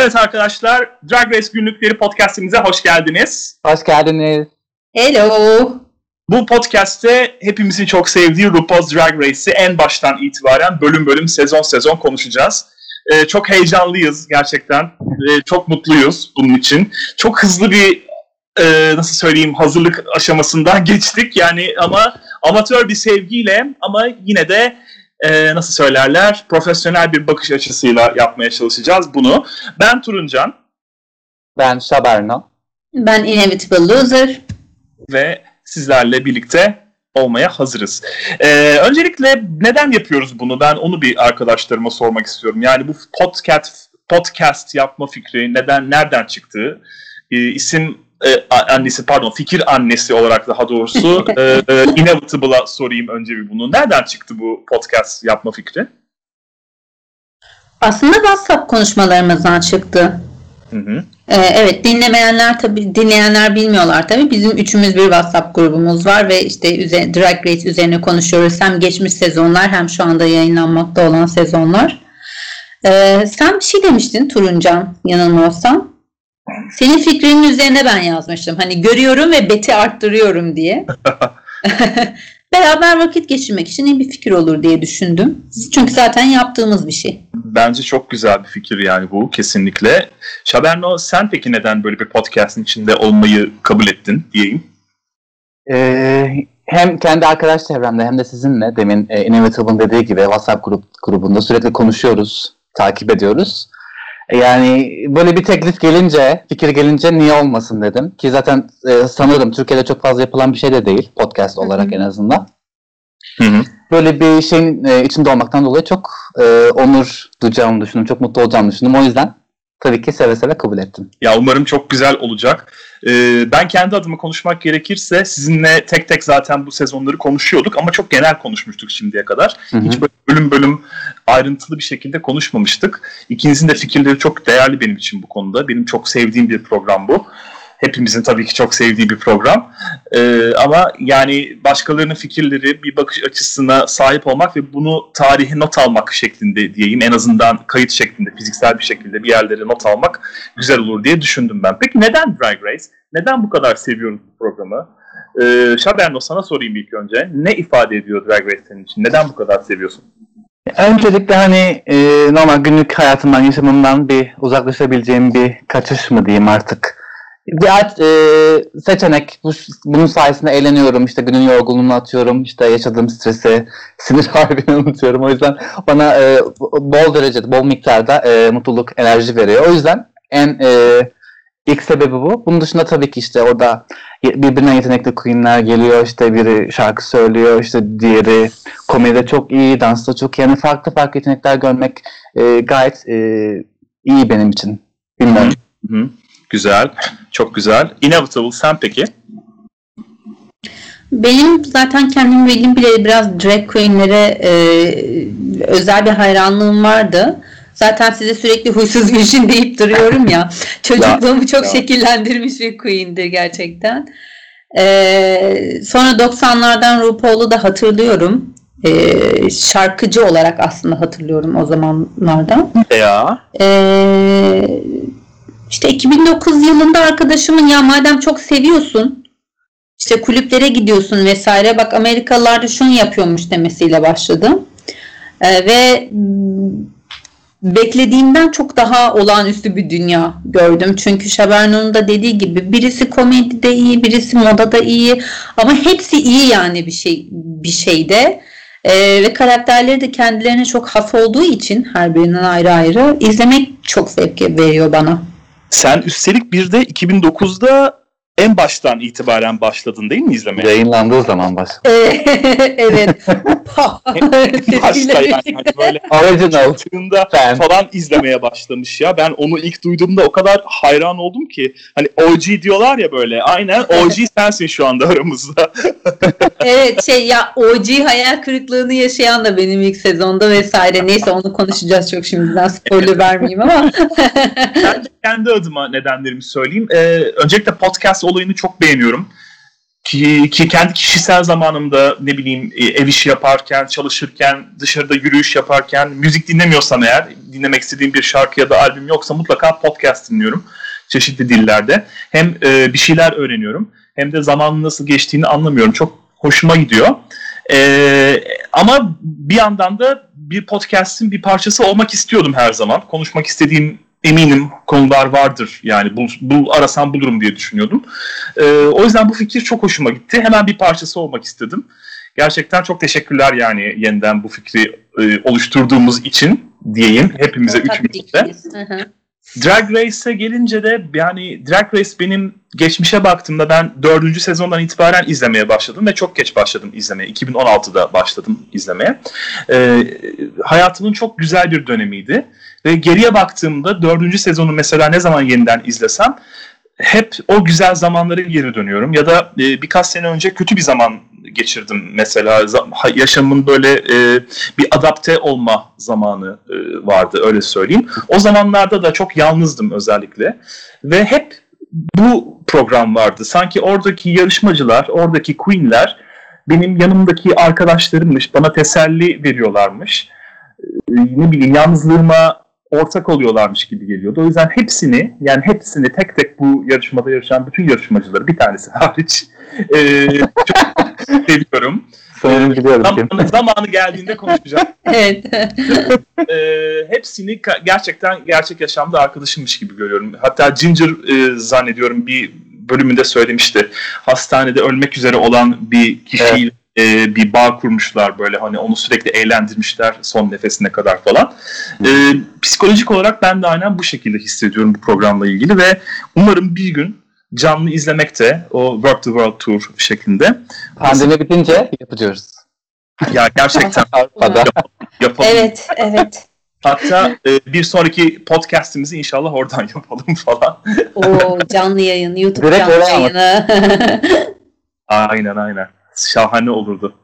Evet arkadaşlar, Drag Race günlükleri podcastimize hoş geldiniz. Hoş geldiniz. Hello. Bu podcast'te hepimizin çok sevdiği RuPaul's Drag Race'i en baştan itibaren bölüm bölüm, sezon sezon konuşacağız. Ee, çok heyecanlıyız gerçekten. Ee, çok mutluyuz bunun için. Çok hızlı bir e, nasıl söyleyeyim hazırlık aşamasından geçtik. Yani ama amatör bir sevgiyle ama yine de e, nasıl söylerler profesyonel bir bakış açısıyla yapmaya çalışacağız bunu. Ben Turuncan. Ben Şaberno. Ben Inevitable Loser. Ve sizlerle birlikte olmaya hazırız. Ee, öncelikle neden yapıyoruz bunu? Ben onu bir arkadaşlarıma sormak istiyorum. Yani bu podcast podcast yapma fikri neden nereden çıktı? Ee, isim e, annesi pardon fikir annesi olarak daha doğrusu e, e, Inevitable'a sorayım önce bir bunu. Nereden çıktı bu podcast yapma fikri? Aslında WhatsApp konuşmalarımızdan çıktı. Hı hı. Ee, evet dinlemeyenler tabi dinleyenler bilmiyorlar tabi bizim üçümüz bir WhatsApp grubumuz var ve işte üzerine, Drag Race üzerine konuşuyoruz hem geçmiş sezonlar hem şu anda yayınlanmakta olan sezonlar. Ee, sen bir şey demiştin Turuncan yanılmıyorsam. Senin fikrinin üzerine ben yazmıştım. Hani görüyorum ve beti arttırıyorum diye. Beraber vakit geçirmek için iyi bir fikir olur diye düşündüm. Çünkü zaten yaptığımız bir şey. Bence çok güzel bir fikir yani bu kesinlikle. Şaberno sen peki neden böyle bir podcast'in içinde olmayı kabul ettin diyeyim? Ee, hem kendi arkadaş çevremde hem de sizinle demin e, Inevitable'ın dediği gibi WhatsApp grup, grubunda sürekli konuşuyoruz, takip ediyoruz. Yani böyle bir teklif gelince, fikir gelince niye olmasın dedim. Ki zaten e, sanırım Türkiye'de çok fazla yapılan bir şey de değil podcast olarak en azından. Böyle bir şeyin e, içinde olmaktan dolayı çok e, onur duyacağımı düşündüm. Çok mutlu olacağımı düşündüm. O yüzden tabii ki seve seve kabul ettim. Ya umarım çok güzel olacak. Ee, ben kendi adıma konuşmak gerekirse sizinle tek tek zaten bu sezonları konuşuyorduk ama çok genel konuşmuştuk şimdiye kadar. Hı hı. Hiç böyle bölüm bölüm ayrıntılı bir şekilde konuşmamıştık. İkinizin de fikirleri çok değerli benim için bu konuda. Benim çok sevdiğim bir program bu. Hepimizin tabii ki çok sevdiği bir program. Ee, ama yani başkalarının fikirleri, bir bakış açısına sahip olmak ve bunu tarihe not almak şeklinde diyeyim. En azından kayıt şeklinde, fiziksel bir şekilde bir yerlere not almak güzel olur diye düşündüm ben. Peki neden Drag Race? Neden bu kadar seviyoruz bu programı? Ee, Şaberno sana sorayım ilk önce. Ne ifade ediyor Drag Race senin için? Neden bu kadar seviyorsun? Öncelikle hani e, normal günlük hayatımdan, yaşamımdan bir uzaklaşabileceğim bir kaçış mı diyeyim artık. Bir e, seçenek. Bu, bunun sayesinde eğleniyorum. İşte günün yorgunluğunu atıyorum. İşte yaşadığım stresi, sinir harbini unutuyorum. O yüzden bana e, bol derecede, bol miktarda e, mutluluk, enerji veriyor. O yüzden en e, ilk sebebi bu. Bunun dışında tabii ki işte orada birbirinden yetenekli queenler geliyor. İşte biri şarkı söylüyor. işte diğeri komedide çok iyi, dansta çok iyi. Yani farklı farklı yetenekler görmek e, gayet e, iyi benim için. Bilmiyorum. Hı hı. Güzel, çok güzel. Inevitable sen peki? Benim zaten kendim bildiğim bile biraz drag queenlere e, özel bir hayranlığım vardı. Zaten size sürekli huysuz virjin deyip duruyorum ya. Çocukluğumu çok ya. şekillendirmiş bir queen'dir gerçekten. E, sonra 90'lardan RuPaul'u da hatırlıyorum. E, şarkıcı olarak aslında hatırlıyorum o zamanlardan. Ya. Ee, işte 2009 yılında arkadaşımın ya madem çok seviyorsun işte kulüplere gidiyorsun vesaire bak Amerikalılar da şunu yapıyormuş demesiyle başladım. Ee, ve beklediğimden çok daha olağanüstü bir dünya gördüm. Çünkü Şaberno'nun da dediği gibi birisi komedide iyi, birisi modada iyi ama hepsi iyi yani bir şey bir şeyde. Ee, ve karakterleri de kendilerine çok has olduğu için her birinden ayrı ayrı izlemek çok zevk veriyor bana. Sen üstelik bir de 2009'da en baştan itibaren başladın değil mi izlemeye? Yayınlandığı zaman baş. Ee, evet. Başta yani hani böyle Original. çıktığında Fan. falan izlemeye başlamış ya. Ben onu ilk duyduğumda o kadar hayran oldum ki. Hani OG diyorlar ya böyle. Aynen OG sensin şu anda aramızda. evet şey ya OG hayal kırıklığını yaşayan da benim ilk sezonda vesaire. Neyse onu konuşacağız çok şimdiden spoiler vermeyeyim ama. Ben de kendi adıma nedenlerimi söyleyeyim. Ee, öncelikle podcast olayını çok beğeniyorum. ki, ki kendi kişisel zamanımda ne bileyim e, ev işi yaparken, çalışırken, dışarıda yürüyüş yaparken, müzik dinlemiyorsam eğer, dinlemek istediğim bir şarkı ya da albüm yoksa mutlaka podcast dinliyorum çeşitli dillerde. Hem e, bir şeyler öğreniyorum hem de zamanın nasıl geçtiğini anlamıyorum. Çok hoşuma gidiyor. E, ama bir yandan da bir podcast'in bir parçası olmak istiyordum her zaman. Konuşmak istediğim eminim konular vardır. Yani bul, bul arasam bulurum diye düşünüyordum. E, o yüzden bu fikir çok hoşuma gitti. Hemen bir parçası olmak istedim. Gerçekten çok teşekkürler yani yeniden bu fikri e, oluşturduğumuz için diyeyim hepimize üçümüze. Drag Race'e gelince de yani Drag Race benim geçmişe baktığımda ben dördüncü sezondan itibaren izlemeye başladım ve çok geç başladım izlemeye. 2016'da başladım izlemeye. Ee, hayatımın çok güzel bir dönemiydi. Ve geriye baktığımda dördüncü sezonu mesela ne zaman yeniden izlesem hep o güzel zamanlara geri dönüyorum. Ya da e, birkaç sene önce kötü bir zaman geçirdim mesela. Yaşamın böyle e, bir adapte olma zamanı e, vardı öyle söyleyeyim. O zamanlarda da çok yalnızdım özellikle. Ve hep bu program vardı. Sanki oradaki yarışmacılar, oradaki queenler benim yanımdaki arkadaşlarımmış, bana teselli veriyorlarmış. E, ne bileyim yalnızlığıma ortak oluyorlarmış gibi geliyordu. O yüzden hepsini yani hepsini tek tek bu yarışmada yarışan bütün yarışmacıları bir tanesi hariç e, çok seviyorum. Sanırım biliyorum zamanı, zamanı geldiğinde konuşacağım. evet. e, hepsini gerçekten gerçek yaşamda arkadaşımmış gibi görüyorum. Hatta Ginger e, zannediyorum bir bölümünde söylemişti. Hastanede ölmek üzere olan bir kişiyle evet e, bir bağ kurmuşlar böyle hani onu sürekli eğlendirmişler son nefesine kadar falan. E, psikolojik olarak ben de aynen bu şekilde hissediyorum bu programla ilgili ve umarım bir gün canlı izlemekte o Work the World Tour şeklinde. Pandemi bitince yapacağız. Ya gerçekten yapalım, yapalım. Evet, evet. Hatta e, bir sonraki podcast'imizi inşallah oradan yapalım falan. Oo, canlı yayın, YouTube Direkt canlı yayını. aynen aynen şahane olurdu.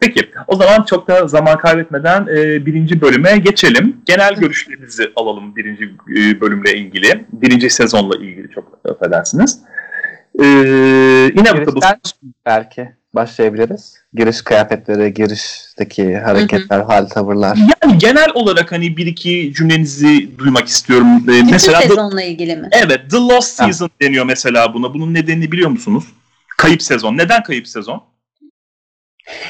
Peki o zaman çok da zaman kaybetmeden e, birinci bölüme geçelim. Genel görüşlerinizi alalım birinci e, bölümle ilgili. Birinci sezonla ilgili çok affedersiniz. E, bu belki başlayabiliriz. Giriş kıyafetleri, girişteki hareketler, hı hı. hal, tavırlar. Yani genel olarak hani bir iki cümlenizi duymak istiyorum. Ee, Bütün mesela sezonla the, ilgili mi? Evet, The Lost Season ha. deniyor mesela buna. Bunun nedenini biliyor musunuz? Kayıp sezon. Neden kayıp sezon?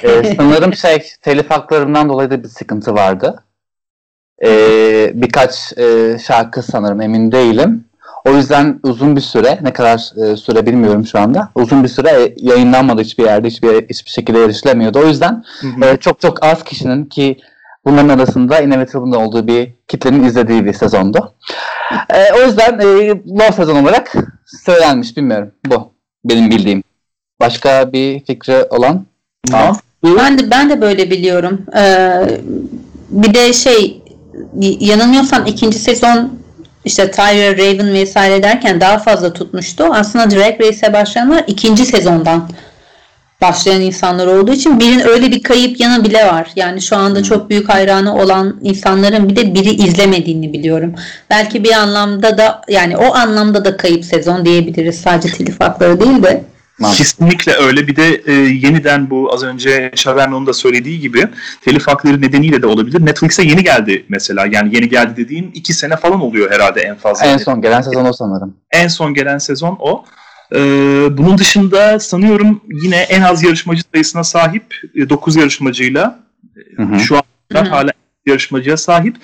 Ee, sanırım şey telif haklarından dolayı da bir sıkıntı vardı. Ee, birkaç e, şarkı sanırım emin değilim. O yüzden uzun bir süre ne kadar e, süre bilmiyorum şu anda. Uzun bir süre yayınlanmadı hiçbir yerde hiçbir hiçbir şekilde erişilemiyordu. O yüzden E, çok çok az kişinin ki bunların arasında Inevitable'ın olduğu bir kitlenin izlediği bir sezondu. E, o yüzden e, Love sezon olarak söylenmiş bilmiyorum. Bu benim bildiğim. Başka bir fikri olan? Tamam. Ben de ben de böyle biliyorum. Ee, bir de şey yanılmıyorsam ikinci sezon işte Tyra Raven vesaire derken daha fazla tutmuştu. Aslında Drag Race'e başlayanlar ikinci sezondan başlayan insanlar olduğu için birinin öyle bir kayıp yanı bile var. Yani şu anda hmm. çok büyük hayranı olan insanların bir de biri izlemediğini biliyorum. Belki bir anlamda da yani o anlamda da kayıp sezon diyebiliriz. Sadece telif hakları değil de. Kesinlikle öyle. Bir de e, yeniden bu az önce Şaverno'nun da söylediği gibi telif hakları nedeniyle de olabilir. Netflix'e yeni geldi mesela. Yani yeni geldi dediğim iki sene falan oluyor herhalde en fazla. En son gelen sezon o sanırım. En son gelen sezon o. Ee, bunun dışında sanıyorum yine en az yarışmacı sayısına sahip 9 yarışmacıyla hı hı. şu an hala yarışmacıya sahip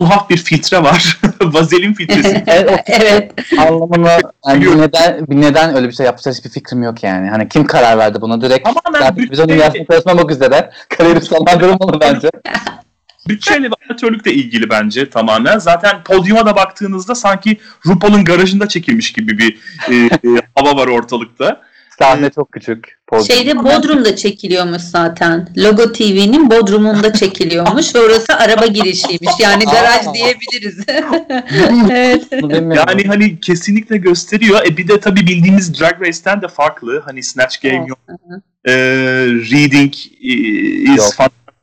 tuhaf bir filtre var. Vazelin filtresi. evet. evet. Yani bir neden, bir neden öyle bir şey yapmışlar hiçbir fikrim yok yani. Hani kim karar verdi buna? Direkt Tamamen biz onun dünyasında çalışmamak üzere kariyeri sonlandırılmalı bence. Bütçeyle ve amatörlükle ilgili bence tamamen. Zaten podyuma da baktığınızda sanki RuPaul'un garajında çekilmiş gibi bir e, e, hava var ortalıkta. Sahne çok küçük. Podyum. Şeyde Bodrum'da çekiliyormuş zaten. Logo TV'nin Bodrum'unda çekiliyormuş ve orası araba girişiymiş. Yani garaj diyebiliriz. evet. Yani hani kesinlikle gösteriyor. E bir de tabii bildiğimiz Drag Race'ten de farklı. Hani Snatch Game yok. e, reading is yok.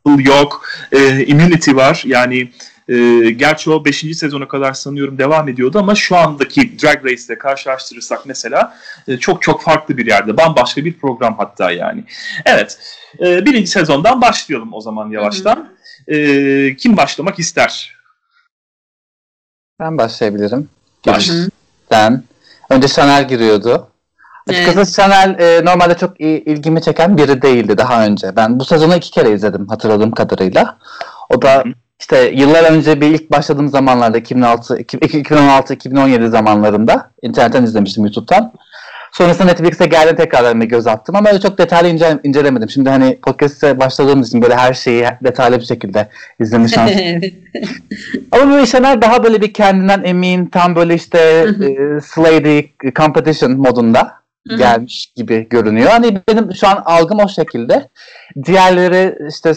Fundamental yok. E, immunity var. Yani E, gerçi o 5. sezona kadar sanıyorum devam ediyordu ama şu andaki Drag Race ile karşılaştırırsak mesela e, çok çok farklı bir yerde. Bambaşka bir program hatta yani. Evet. E, birinci sezondan başlayalım o zaman yavaştan. E, kim başlamak ister? Ben başlayabilirim. Baş. Hı hı. Ben. Önce Chanel giriyordu. Açıkçası Chanel e, normalde çok ilgimi çeken biri değildi daha önce. Ben bu sezonu iki kere izledim hatırladığım kadarıyla. O da Hı hı. İşte yıllar önce bir ilk başladığım zamanlarda 2006, 2016-2017 zamanlarında internetten izlemiştim YouTube'dan. Sonrasında Netflix'e geldi tekrardan bir göz attım ama öyle çok detaylı ince, incelemedim. Şimdi hani podcast'e başladığımız için böyle her şeyi detaylı bir şekilde izleme şansı. Ama böyle şeyler daha böyle bir kendinden emin, tam böyle işte e, Slady competition modunda gelmiş gibi görünüyor. Hani benim şu an algım o şekilde. Diğerleri işte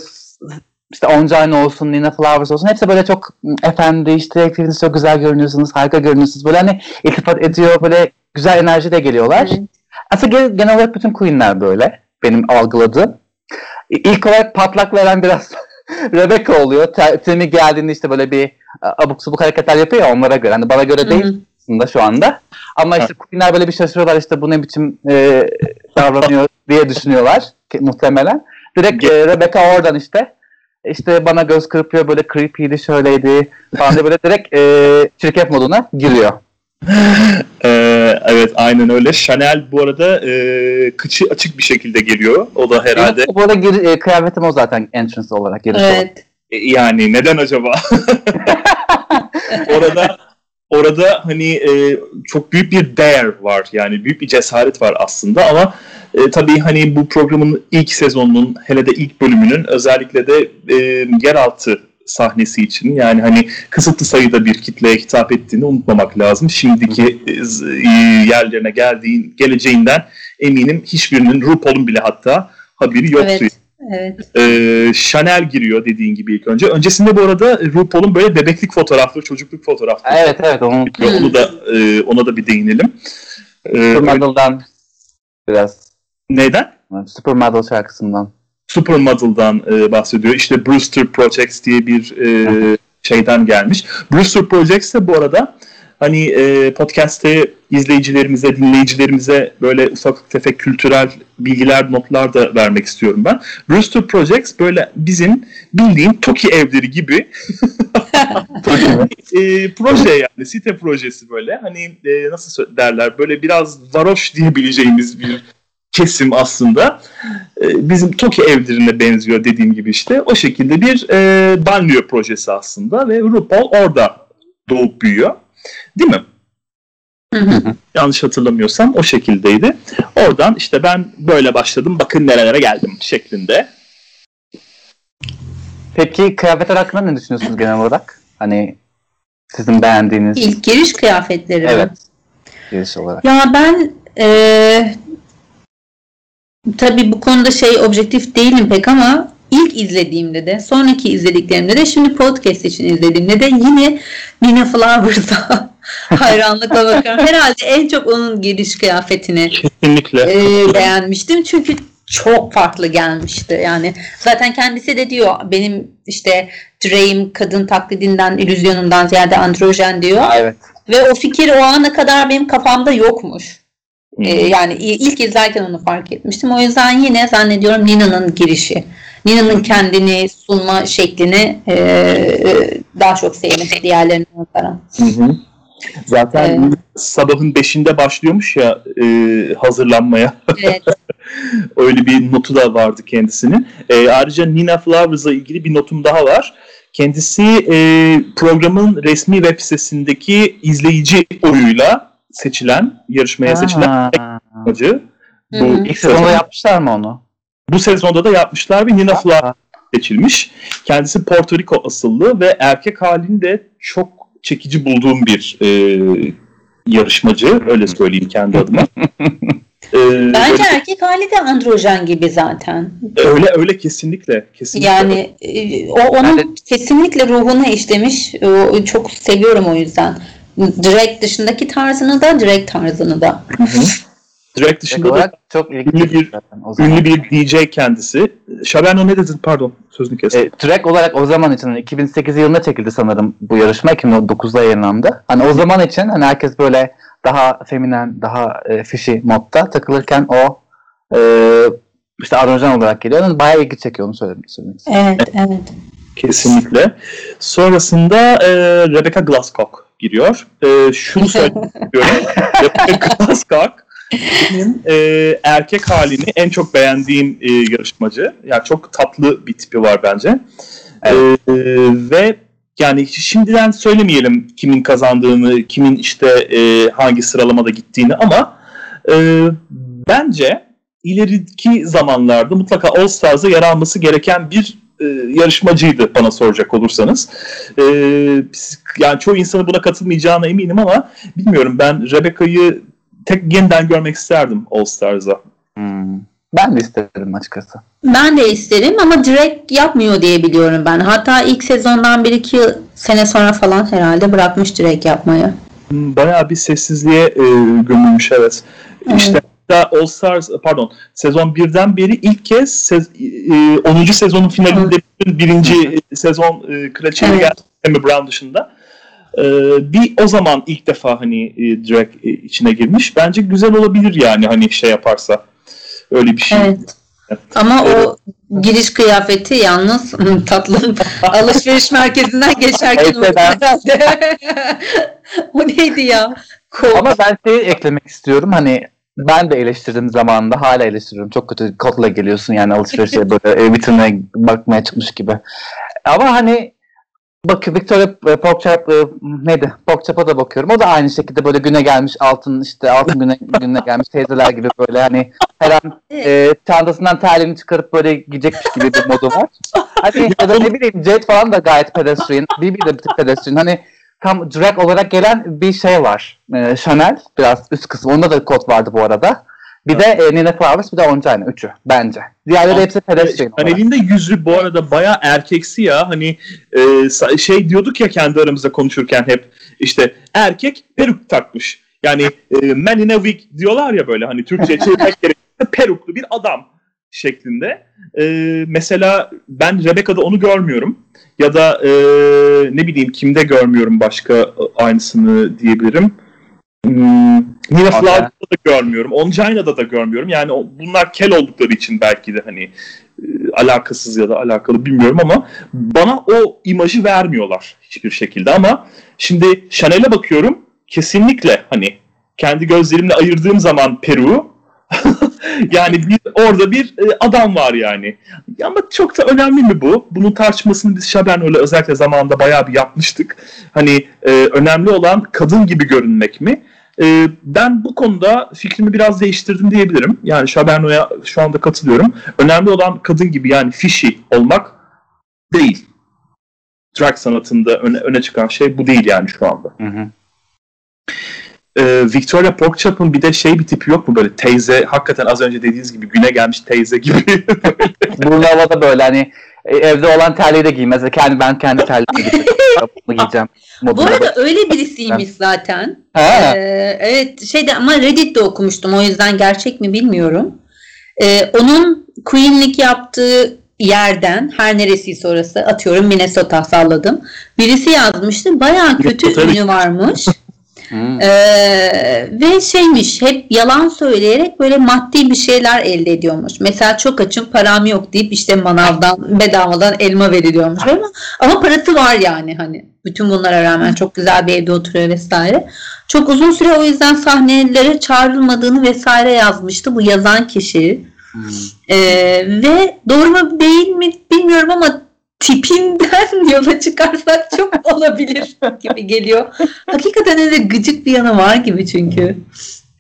işte Onjane olsun, Nina Flowers olsun hepsi böyle çok "Hmm, efendi işte hepiniz çok güzel görünüyorsunuz, harika görünüyorsunuz. Böyle hani iltifat ediyor, böyle güzel enerji de geliyorlar. Evet. Aslında genel, genel olarak bütün queenler böyle benim algıladığım. İlk olarak patlak veren biraz Rebecca oluyor. Te- Temi geldiğinde işte böyle bir abuk subuk hareketler yapıyor ya onlara göre. Hani bana göre değil Hı hı. aslında şu anda. Ama işte queenler böyle bir şaşırıyorlar işte bu ne biçim e, davranıyor diye düşünüyorlar ki, muhtemelen. Direkt e, Rebecca oradan işte işte bana göz kırpıyor böyle creepy'di şöyleydi falan diye böyle direkt e, çirkef moduna giriyor. Ee, evet aynen öyle. Chanel bu arada e, kıçı açık bir şekilde geliyor. O da herhalde Evet, bu arada gir, e, kıyafetim o zaten entrance olarak giriş olarak. Evet. E, yani neden acaba? orada orada hani e, çok büyük bir dare var. Yani büyük bir cesaret var aslında ama e, tabii hani bu programın ilk sezonunun hele de ilk bölümünün özellikle de e, yeraltı sahnesi için yani hani kısıtlı sayıda bir kitleye hitap ettiğini unutmamak lazım. Şimdiki e, e, yerlerine geldiğin geleceğinden eminim hiçbirinin RuPaul'un bile hatta haberi yoktu. Evet. Evet. Ee, Chanel giriyor dediğin gibi ilk önce. Öncesinde bu arada RuPaul'un böyle bebeklik fotoğrafları, çocukluk fotoğrafları. Evet evet onu Ve Onu da e, ona da bir değinelim. Ee, Supermodel'dan biraz neden? Supermodel şarkısından. Supermodel'dan e, bahsediyor. İşte Brewster Projects diye bir e, şeyden gelmiş. Brewster Projects de bu arada hani e, podcast'te izleyicilerimize, dinleyicilerimize böyle ufak tefek kültürel bilgiler, notlar da vermek istiyorum ben. Brewster Projects böyle bizim bildiğin TOKİ evleri gibi. E, proje yani site projesi böyle. Hani e, nasıl derler? Böyle biraz varoş diyebileceğimiz bir kesim aslında. E, bizim TOKİ evlerine benziyor dediğim gibi işte. O şekilde bir e, banliyö projesi aslında ve RuPaul orada doğup büyüyor değil mi? Yanlış hatırlamıyorsam o şekildeydi. Oradan işte ben böyle başladım bakın nerelere geldim şeklinde. Peki kıyafetler hakkında ne düşünüyorsunuz genel olarak? Hani sizin beğendiğiniz İlk giriş kıyafetleri mi? Evet. giriş olarak. Ya ben eee tabii bu konuda şey objektif değilim pek ama ilk izlediğimde de sonraki izlediklerimde de şimdi podcast için izlediğimde de yine Nina Flowers'a hayranlıkla bakıyorum. Herhalde en çok onun giriş kıyafetini Kesinlikle. e, beğenmiştim. Çünkü çok farklı gelmişti. Yani zaten kendisi de diyor benim işte Dream kadın taklidinden, illüzyonumdan ziyade androjen diyor. Evet. Ve o fikir o ana kadar benim kafamda yokmuş. Ee, yani ilk izlerken onu fark etmiştim. O yüzden yine zannediyorum Nina'nın girişi. Nina'nın kendini sunma şeklini e, e, daha çok sevdim diğerlerine nazaran. Hı hı. Zaten Evet. sabahın beşinde başlıyormuş ya e, hazırlanmaya. Evet. Öyle bir notu da vardı kendisinin. E, ayrıca Nina Flowers'la ilgili bir notum daha var. Kendisi e, programın resmi web sitesindeki izleyici oyuyla seçilen, yarışmaya seçilen Aa. Hı Bu hı. İlk sezonda yapmışlar mı onu? Bu sezonda da yapmışlar ve Nina Flowers seçilmiş. Kendisi Porto Rico asıllı ve erkek halini de çok çekici bulduğum bir e, yarışmacı. Öyle söyleyeyim kendi adıma. E, Bence böyle- erkek hali de androjen gibi zaten. öyle öyle kesinlikle. kesinlikle. Yani e, o onun kesinlikle ruhuna işlemiş. O, çok seviyorum o yüzden. Direkt dışındaki tarzını da, direkt tarzını da. Hı Direkt dışında da çok ilginç ünlü bir- zaten o zaman. ünlü bir DJ kendisi. Şaberno ne dedin? Pardon sözünü kestim. E, track olarak o zaman için hani 2008 yılında çekildi sanırım bu yarışma 2009'da yayınlandı. Hani o zaman için hani herkes böyle daha feminen, daha e, fishy modda takılırken o e, işte aranjan olarak geliyor. Yani bayağı ilgi çekiyor onu söylemek. Evet, evet. Kesinlikle. Sonrasında e, Rebecca Glasscock giriyor. E, şunu söylemek istiyorum. Rebecca Glasscock benim e, erkek halini en çok beğendiğim e, yarışmacı. Yani çok tatlı bir tipi var bence. E, ve yani şimdiden söylemeyelim kimin kazandığını, kimin işte e, hangi sıralamada gittiğini ama e, bence ileriki zamanlarda mutlaka All Stars'a yer alması gereken bir e, yarışmacıydı bana soracak olursanız. E, yani çoğu insanın buna katılmayacağına eminim ama bilmiyorum ben Rebecca'yı tek yeniden görmek isterdim All Stars'a. Hmm. Ben de isterim açıkçası. Ben de isterim ama direkt yapmıyor diye biliyorum ben. Hatta ilk sezondan bir iki yıl- sene sonra falan herhalde bırakmış direkt yapmayı. Hmm, Bayağı bir sessizliğe e, gömülmüş evet. İşte hatta All Stars pardon sezon birden beri ilk kez sez- e, 10. sezonun finalinde birinci e, sezon e, kraliçeye Evet. geldi Brown dışında. E, bir o zaman ilk defa hani e, direkt e, içine girmiş. Bence güzel olabilir yani hani şey yaparsa. Öyle bir şey. Evet. Ama o giriş kıyafeti yalnız tatlım alışveriş merkezinden geçerken Evet, herhalde. o neydi ya? Ko- Ama ben şeyi eklemek istiyorum. Hani ben de eleştirdim zamanında. Hala eleştiriyorum. Çok kötü kotla geliyorsun yani alışverişe böyle e, vitrine bakmaya çıkmış gibi. Ama hani bak Victoria e, Porkchop e, neydi? Porkchop'a da bakıyorum. O da aynı şekilde böyle güne gelmiş altın işte altın güne, gününe gelmiş teyzeler gibi böyle hani her an e, çantasından terliğini çıkarıp böyle gidecekmiş gibi bir modu var. Hani ya da ne bileyim Jade falan da gayet pedestrian. Bibi de bir tık pedestrian. Hani tam drag olarak gelen bir şey var. Ee, Chanel biraz üst kısmı. Onda da kod vardı bu arada. Bir de e, Nina Flowers bir de Oncayna. Üçü bence. Diğerleri hepsi pedestrian olarak. Chanel'in de yüzü bu arada bayağı erkeksi ya. Hani e, şey diyorduk ya kendi aramızda konuşurken hep işte erkek peruk takmış. Yani e, man in a wig diyorlar ya böyle hani Türkçe çevirmek gerekirse peruklu bir adam şeklinde. E, mesela ben Rebecca'da onu görmüyorum. Ya da e, ne bileyim kimde görmüyorum başka e, aynısını diyebilirim. Hmm, Nina. Flowers'da da görmüyorum. Onjaina'da da görmüyorum. Yani o- bunlar kel oldukları için belki de hani e, alakasız ya da alakalı bilmiyorum ama bana o imajı vermiyorlar hiçbir şekilde ama şimdi Chanel'e bakıyorum kesinlikle hani kendi gözlerimle ayırdığım zaman Peru yani bir, orada bir e, adam var yani. Ama çok da önemli mi bu? Bunun tartışmasını biz Şabenöyle özellikle zamanında bayağı bir yapmıştık. Hani e, önemli olan kadın gibi görünmek mi? E, ben bu konuda fikrimi biraz değiştirdim diyebilirim. Yani Şaberno'ya şu anda katılıyorum. Önemli olan kadın gibi yani fishy olmak değil. Drag sanatında öne, öne çıkan şey bu değil yani şu anda. Hı hı. Ee, Victoria Porkchop'un bir de şey bir tipi yok mu böyle teyze hakikaten az önce dediğiniz gibi güne gelmiş teyze gibi Burnu havada böyle hani e, evde olan terliği de giymez. Kendi, ben kendi terliğimi giyeceğim. Bunu giyeceğim. Bu moduna arada öyle birisiymiş zaten. Ha. Ee, evet şeyde ama Reddit'te okumuştum o yüzden gerçek mi bilmiyorum. Ee, onun Queen'lik yaptığı yerden her neresiyse orası atıyorum Minnesota salladım. Birisi yazmıştı bayağı kötü Minnesota- ünü varmış. Hmm. Ee, ve şeymiş hep yalan söyleyerek böyle maddi bir şeyler elde ediyormuş. Mesela çok açım param yok deyip işte manavdan bedavadan elma veriliyormuş ama, ama parası var yani hani bütün bunlara rağmen çok güzel bir evde oturuyor vesaire. Çok uzun süre o yüzden sahnelere çağrılmadığını vesaire yazmıştı bu yazan kişi. Hmm. Ee, ve doğru mu değil mi bilmiyorum ama tipinden yola çıkarsak çok olabilir gibi geliyor. Hakikaten öyle gıcık bir yanı var gibi çünkü.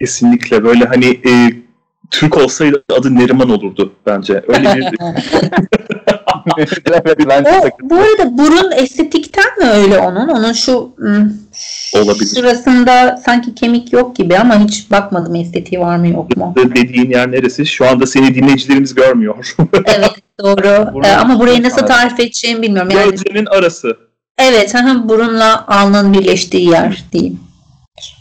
kesinlikle böyle hani e, Türk olsaydı adı Neriman olurdu bence öyle bir O, de bu arada burun estetikten mi öyle onun? Onun şu hmm, Olabilir. şurasında sanki kemik yok gibi ama hiç bakmadım estetiği var mı yok mu? dediğin yer neresi şu anda seni dinleyicilerimiz görmüyor Evet doğru. Burun- Ee, ama burayı nasıl Evet. tarif edeceğimi bilmiyorum. Yani gözlerinin arası evet aha, burunla alnın birleştiği yer diyeyim.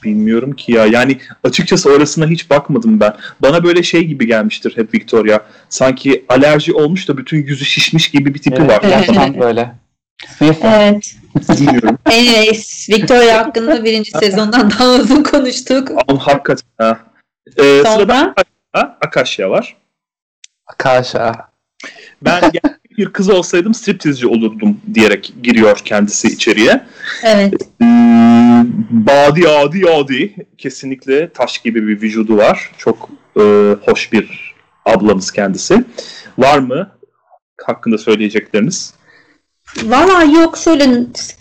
Bilmiyorum ki ya. Yani açıkçası orasına hiç bakmadım ben. Bana böyle şey gibi gelmiştir hep Victoria. Sanki alerji olmuş da bütün yüzü şişmiş gibi bir tipi Evet, var. gerçekten böyle. Evet. Bilmiyorum. Anyways, Victoria hakkında birinci sezondan daha uzun konuştuk. Ama hakikaten. Ha. Ee, Sonra? sırada Akasya, Akasya var. Karşı. Ben gerçek bir kız olsaydım striptizci olurdum diyerek giriyor kendisi içeriye. Evet. Hmm, Badi adi adi. Kesinlikle taş gibi bir vücudu var. Çok e, hoş bir ablamız kendisi. Var mı hakkında söyleyecekleriniz? Valla yok şöyle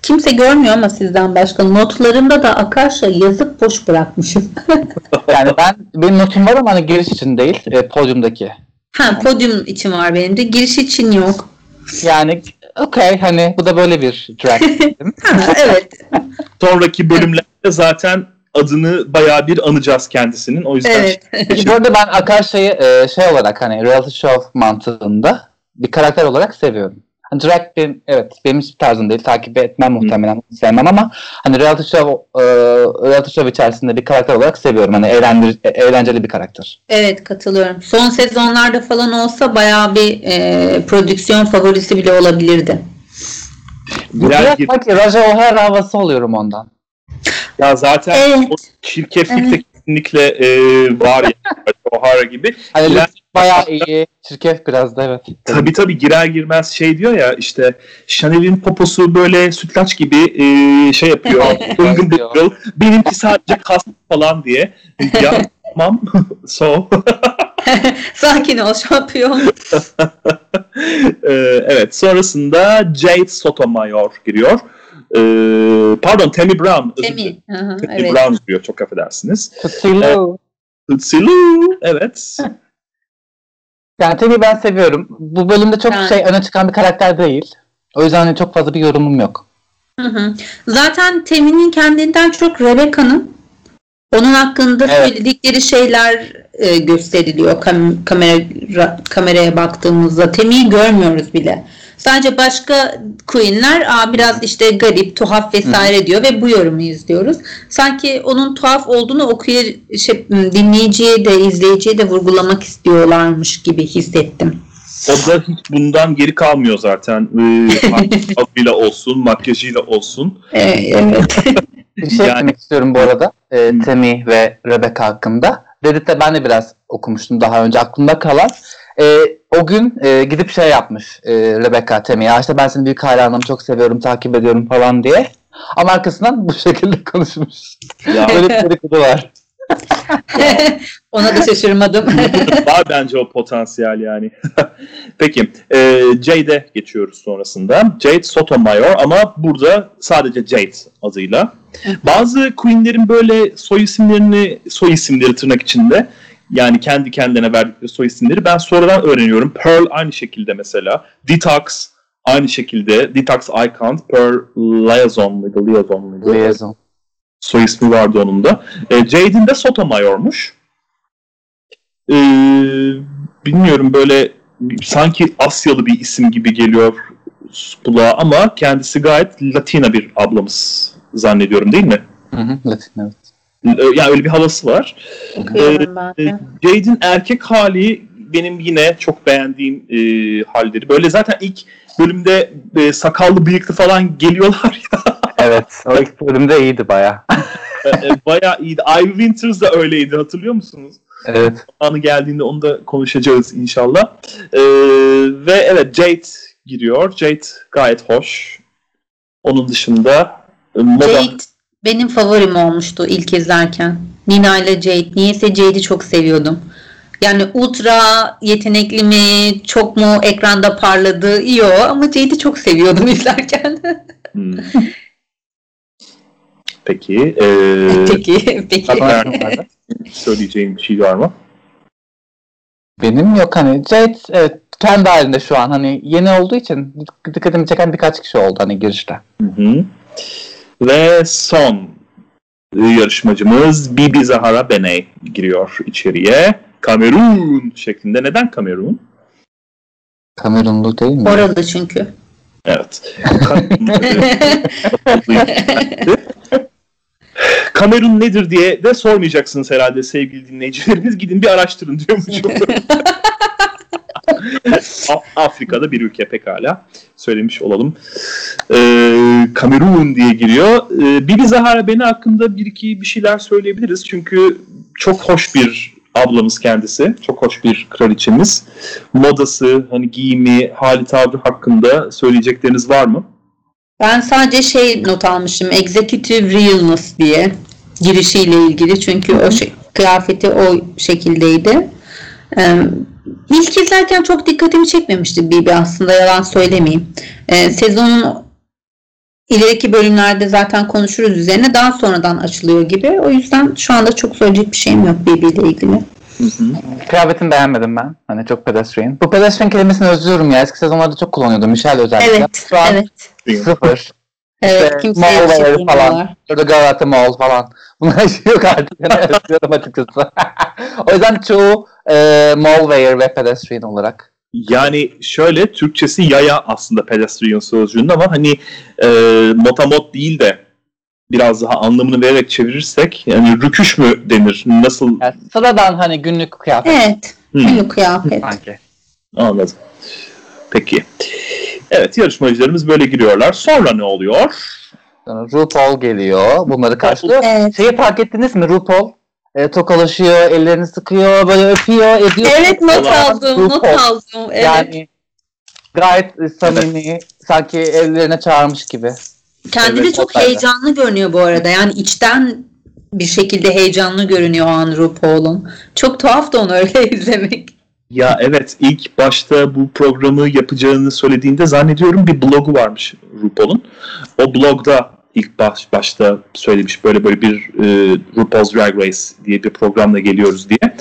kimse görmüyor ama sizden başka notlarımda da Akasha yazıp boş bırakmışım. Yani ben benim notum var ama hani giriş için değil, e, podyumdaki. ha podyum için var benim de giriş için yok. Yani okey hani bu da böyle bir drag. Ha, evet. Sonraki bölümlerde zaten adını bayağı bir anacağız kendisinin. O yüzden Evet. Bu arada ben Akarsa'yı e, şey olarak hani reality show mantığında bir karakter olarak seviyorum. Hani drag benim, evet benim hiçbir tarzım değil. Takip etmem muhtemelen sevmem ama hani reality show e, reality show içerisinde bir karakter olarak seviyorum. Hani eğlendir, e- eğlenceli bir karakter. Evet katılıyorum. Son sezonlarda falan olsa bayağı bir e, prodüksiyon favorisi bile olabilirdi. Biraz biraz gir- sanki Raja O'Hara havası oluyorum ondan. ya zaten Evet. o çirkeflik de Evet. Kesinlikle e, var ya. O'Hara gibi. Hani lip bayağı iyi. Çirkef biraz da evet. Tabii tabii girer girmez şey diyor ya işte Chanel'in poposu böyle sütlaç gibi e, şey yapıyor. Bıngıl bıngıl. Benimki sadece kas falan diye. Ya tamam. so. Sakin ol şampiyon. Ee, evet sonrasında Jade Sotomayor giriyor. Ee, pardon Tammy Brown. özür. Aha, Tammy evet. Brown giriyor çok affedersiniz. Tutsilu. Tsilu. Evet. Yani tabii ben seviyorum. Bu bölümde çok Yani. şey öne çıkan bir karakter değil. O yüzden hani çok fazla bir yorumum yok. Hı hı. Zaten Temin'in kendinden çok Rebecca'nın onun hakkında Evet. söyledikleri şeyler e, gösteriliyor kam- kamera kameraya baktığımızda. Temi'yi görmüyoruz bile. Sadece başka queenler Aa, biraz işte garip, tuhaf vesaire diyor ve bu yorumu izliyoruz. Sanki onun tuhaf olduğunu okuya, şey, dinleyiciye de izleyiciye de vurgulamak istiyorlarmış gibi hissettim. O da hiç bundan geri kalmıyor zaten. Ee, adıyla olsun, makyajıyla olsun. Ee, evet. Bir şey Yani- eklemek istiyorum bu arada. E. Temi ve Rebecca hakkında. Reddit'te ben de biraz okumuştum daha önce aklımda kalan. E, o gün e, gidip şey yapmış e, Rebecca Temi. Ya işte ben senin büyük hayranım, çok seviyorum, takip ediyorum falan diye. Ama arkasından bu şekilde konuşmuş. Ya Böyle bir dedikodu var. Ona da şaşırmadım. var bence o potansiyel yani. Peki. E, Jade'e geçiyoruz sonrasında. Jade Sotomayor ama burada sadece Jade adıyla. Bazı queenlerin böyle soy isimlerini, soy isimleri tırnak içinde yani kendi kendine verdikleri soy isimleri ben sonradan öğreniyorum. Pearl aynı şekilde mesela. Detox aynı şekilde. Detox Icon. Pearl Liaison muydu? Liaison muydu? Liaison. Soy ismi vardı onun da. E, Jade'in de Sotomayor'muş. E, bilmiyorum böyle sanki Asyalı bir isim gibi geliyor kulağa ama kendisi gayet Latina bir ablamız zannediyorum değil mi? Hı hı, Latin evet. E, Yani öyle bir havası var. Ben de. Jade'in erkek hali benim yine çok beğendiğim e, halleri. Böyle zaten ilk bölümde e, sakallı bıyıklı falan geliyorlar ya. Evet. O ilk bölümde iyiydi baya. e, e, bayağı iyiydi. Ivy Winters da öyleydi hatırlıyor musunuz? Evet. Anı geldiğinde onu da konuşacağız inşallah. E, ve evet Jade giriyor. Jade gayet hoş. Onun dışında e, moda Jade benim favorim olmuştu ilk izlerken. Nina ile Jade. Niyeyse Jade'i çok seviyordum. Yani ultra yetenekli mi, çok mu ekranda parladı, iyi o ama Jade'i çok seviyordum izlerken. Hmm. Peki. E, peki, peki. Söyleyeceğim bir şey var mı? Benim yok hani Jade evet kendi halinde şu an hani yeni olduğu için dikkatimi çeken birkaç kişi oldu hani girişte. Hı hı. Ve son yarışmacımız Bibi Zahara Beney giriyor içeriye. Kamerun şeklinde. Neden Kamerun? Kamerunlu değil mi? Orada çünkü. Evet. Kamerun nedir diye de sormayacaksınız herhalde sevgili dinleyicilerimiz. Gidin bir araştırın diyormuşum. Afrika'da bir ülke pekala. Söylemiş olalım. Ee, Kamerun diye giriyor. Ee, Bibi Zahara beni hakkında bir iki bir şeyler söyleyebiliriz. Çünkü çok hoş bir ablamız kendisi. Çok hoş bir kraliçemiz. Modası, hani giyimi, hali tavrı hakkında söyleyecekleriniz var mı? Ben sadece şey not almışım. Executive Realness diye girişiyle ilgili. Çünkü o şey, kıyafeti o şekildeydi. Ee, ilk izlerken çok dikkatimi çekmemişti Bibi aslında yalan söylemeyeyim. Ee, sezonun ileriki bölümlerde zaten konuşuruz üzerine daha sonradan açılıyor gibi. O yüzden şu anda çok söyleyecek bir şeyim yok Bibi ile ilgili. Hı hı. Kıyafetini beğenmedim ben. Hani çok pedestrian. Bu pedestrian kelimesini özlüyorum ya. Eski sezonlarda çok kullanıyordum. Michelle özellikle. Evet, Şu an evet. sıfır. Evet, İşte kimseye bir şey falan. Şurada Galata Mall falan. Bunlar hiç yok artık. Yani özlüyorum açıkçası. o yüzden çoğu e, mall wear ve pedestrian olarak. Yani şöyle Türkçesi yaya aslında pedestrian sözcüğünün ama hani e, motamot değil de biraz daha anlamını vererek çevirirsek yani rüküş mü denir? Nasıl? Yani sıradan hani günlük kıyafet Evet, Hmm, günlük kıyafet. sanki. anladım. Peki. Evet yarışmacılarımız böyle giriyorlar. Sonra ne oluyor? Sonra RuPaul geliyor. Bunları karşılıyor. Evet. Şeyi fark ettiniz mi? RuPaul e, tokalaşıyor, ellerini sıkıyor, böyle öpüyor, ediyor. Evet not aldım, not RuPaul. aldım. Evet. Yani gayet samimi, sanki evlerine çağırmış gibi. Kendini Evet, çok o da. heyecanlı görünüyor bu arada. Yani içten bir şekilde heyecanlı görünüyor o an RuPaul'un. Çok tuhaf da onu öyle izlemek. Ya evet ilk başta bu programı yapacağını söylediğinde zannediyorum bir blogu varmış RuPaul'un. O blogda ilk baş, başta söylemiş böyle böyle bir e, RuPaul's Drag Race diye bir programla geliyoruz diye.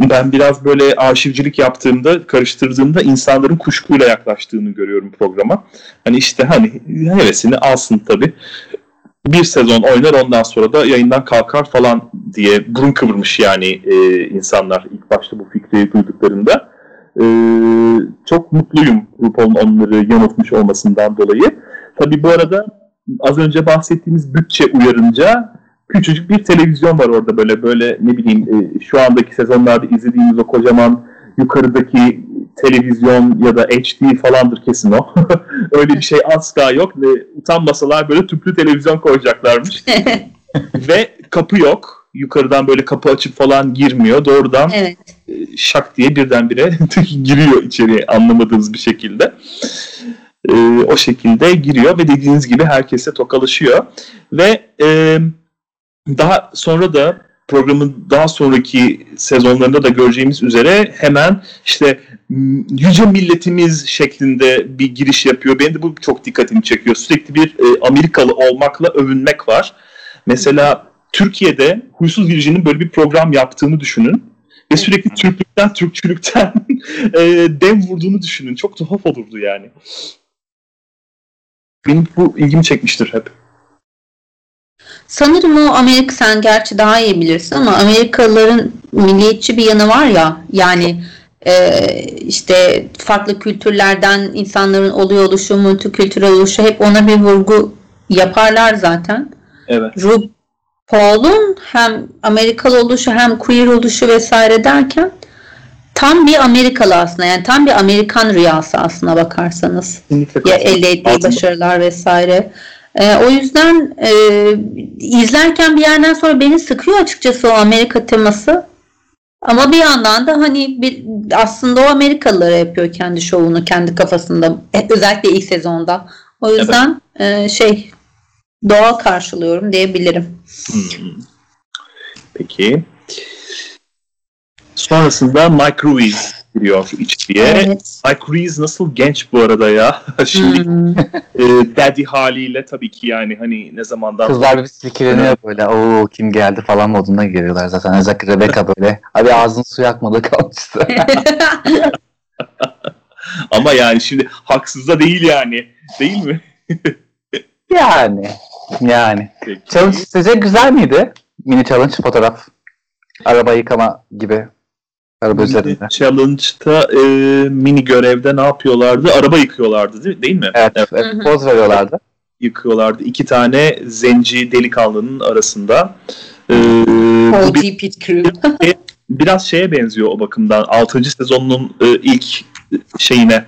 Ben biraz böyle arşivcilik yaptığımda, karıştırdığımda insanların kuşkuyla yaklaştığını görüyorum programa. Hani işte hani hevesini alsın tabii. Bir sezon oynar ondan sonra da yayından kalkar falan diye burun kıvırmış yani e, insanlar ilk başta bu fikri duyduklarında. E, çok mutluyum RuPaul'un onları yanıltmış olmasından dolayı. Tabii bu arada az önce bahsettiğimiz bütçe uyarınca küçücük bir televizyon var orada böyle böyle ne bileyim e, şu andaki sezonlarda izlediğimiz o kocaman yukarıdaki televizyon ya da HD falandır kesin o. Öyle bir şey asla yok ve utanmasalar böyle tüplü televizyon koyacaklarmış. ve kapı yok. Yukarıdan böyle kapı açıp falan girmiyor. Doğrudan evet. e, şak diye birdenbire giriyor içeriye anlamadığınız bir şekilde. E, o şekilde giriyor ve dediğiniz gibi herkese tokalaşıyor. Ve e, daha sonra da programın daha sonraki sezonlarında da göreceğimiz üzere hemen işte m, yüce milletimiz şeklinde bir giriş yapıyor. Benim de bu çok dikkatimi çekiyor. Sürekli bir e, Amerikalı olmakla övünmek var. Mesela Türkiye'de Huysuz Virgin'in böyle bir program yaptığını düşünün. Ve sürekli Türklükten, Türkçülükten e, dem vurduğunu düşünün. Çok tuhaf olurdu yani. Benim bu ilgimi çekmiştir hep. Sanırım o Amerika sen gerçi daha iyi bilirsin ama Amerikalıların milliyetçi bir yanı var ya yani e, işte farklı kültürlerden insanların oluyor oluşu, multikültürel oluşu hep ona bir vurgu yaparlar zaten. Evet. RuPaul'un hem Amerikalı oluşu hem queer oluşu vesaire derken tam bir Amerikalı aslında yani tam bir Amerikan rüyası aslına bakarsanız Kesinlikle ya elde ettiği Altında- başarılar vesaire. Ee, o yüzden e, izlerken bir yerden sonra beni sıkıyor açıkçası o Amerika teması. Ama bir yandan da hani bir, aslında o Amerikalılara yapıyor kendi şovunu kendi kafasında E, özellikle ilk sezonda. O yüzden e, şey doğal karşılıyorum diyebilirim. Hmm. Peki. Sonrasında Mike Ruiz giriyor içeriye. Evet. Mike Ruiz nasıl genç bu arada ya. Şimdi Hmm. e, daddy haliyle tabii ki yani hani ne zamandan Kızlar bir silkeleniyor böyle. Oo kim geldi falan moduna giriyorlar zaten. Özellikle Rebecca böyle. Abi ağzını su yakmadı kalmıştı. ama yani şimdi haksız da değil yani. Değil mi? yani. Yani. Peki. Challenge sizce güzel miydi? Mini challenge fotoğraf. Araba yıkama gibi. Araba üzerinde. Challenge'da e, mini görevde ne yapıyorlardı? Araba yıkıyorlardı değil, değil mi? Evet, Evet. evet, poz veriyorlardı. yıkıyorlardı. İki tane zenci delikanlının arasında. Ee, bu bir- Pit Crew. biraz şeye benziyor o bakımdan. 6. sezonun e, ilk şeyine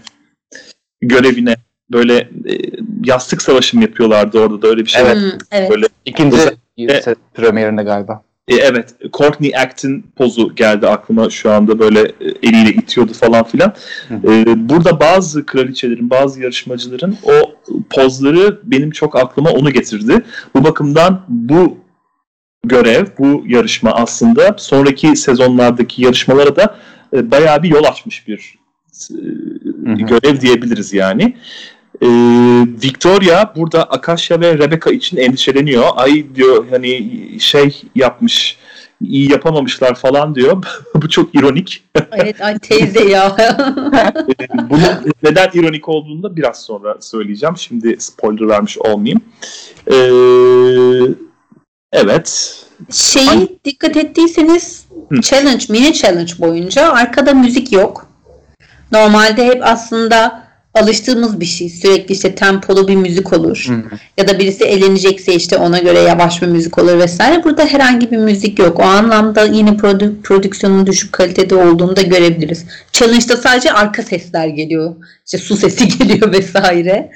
görevine böyle e, yastık savaşı mı yapıyorlardı orada da öyle bir şey. Evet. Evet. Böyle İkinci premierinde galiba. E, evet, Courtney Act'in pozu geldi aklıma şu anda böyle e, eliyle itiyordu falan filan. E, burada bazı kraliçelerin, bazı yarışmacıların o pozları benim çok aklıma onu getirdi. Bu bakımdan bu görev, bu yarışma aslında sonraki sezonlardaki yarışmalara da e, bayağı bir yol açmış bir e, görev diyebiliriz yani. Ee, Victoria burada Akasha ve Rebecca için endişeleniyor. Ay diyor hani şey yapmış iyi yapamamışlar falan diyor. Bu çok ironik. evet ay teyze ya. Ee, Bunun neden ironik olduğunu da biraz sonra söyleyeceğim. Şimdi spoiler vermiş olmayayım. Ee, evet. Şeyi dikkat ettiyseniz Hı. challenge, mini challenge boyunca arkada müzik yok. Normalde hep aslında alıştığımız bir şey. Sürekli işte tempolu bir müzik olur. Hı. Ya da birisi eğlenecekse işte ona göre yavaş bir müzik olur vesaire. Burada herhangi bir müzik yok. O anlamda yine prodü- prodüksiyonun düşük kalitede olduğunu da görebiliriz. Challenge'da sadece arka sesler geliyor. İşte su sesi geliyor vesaire.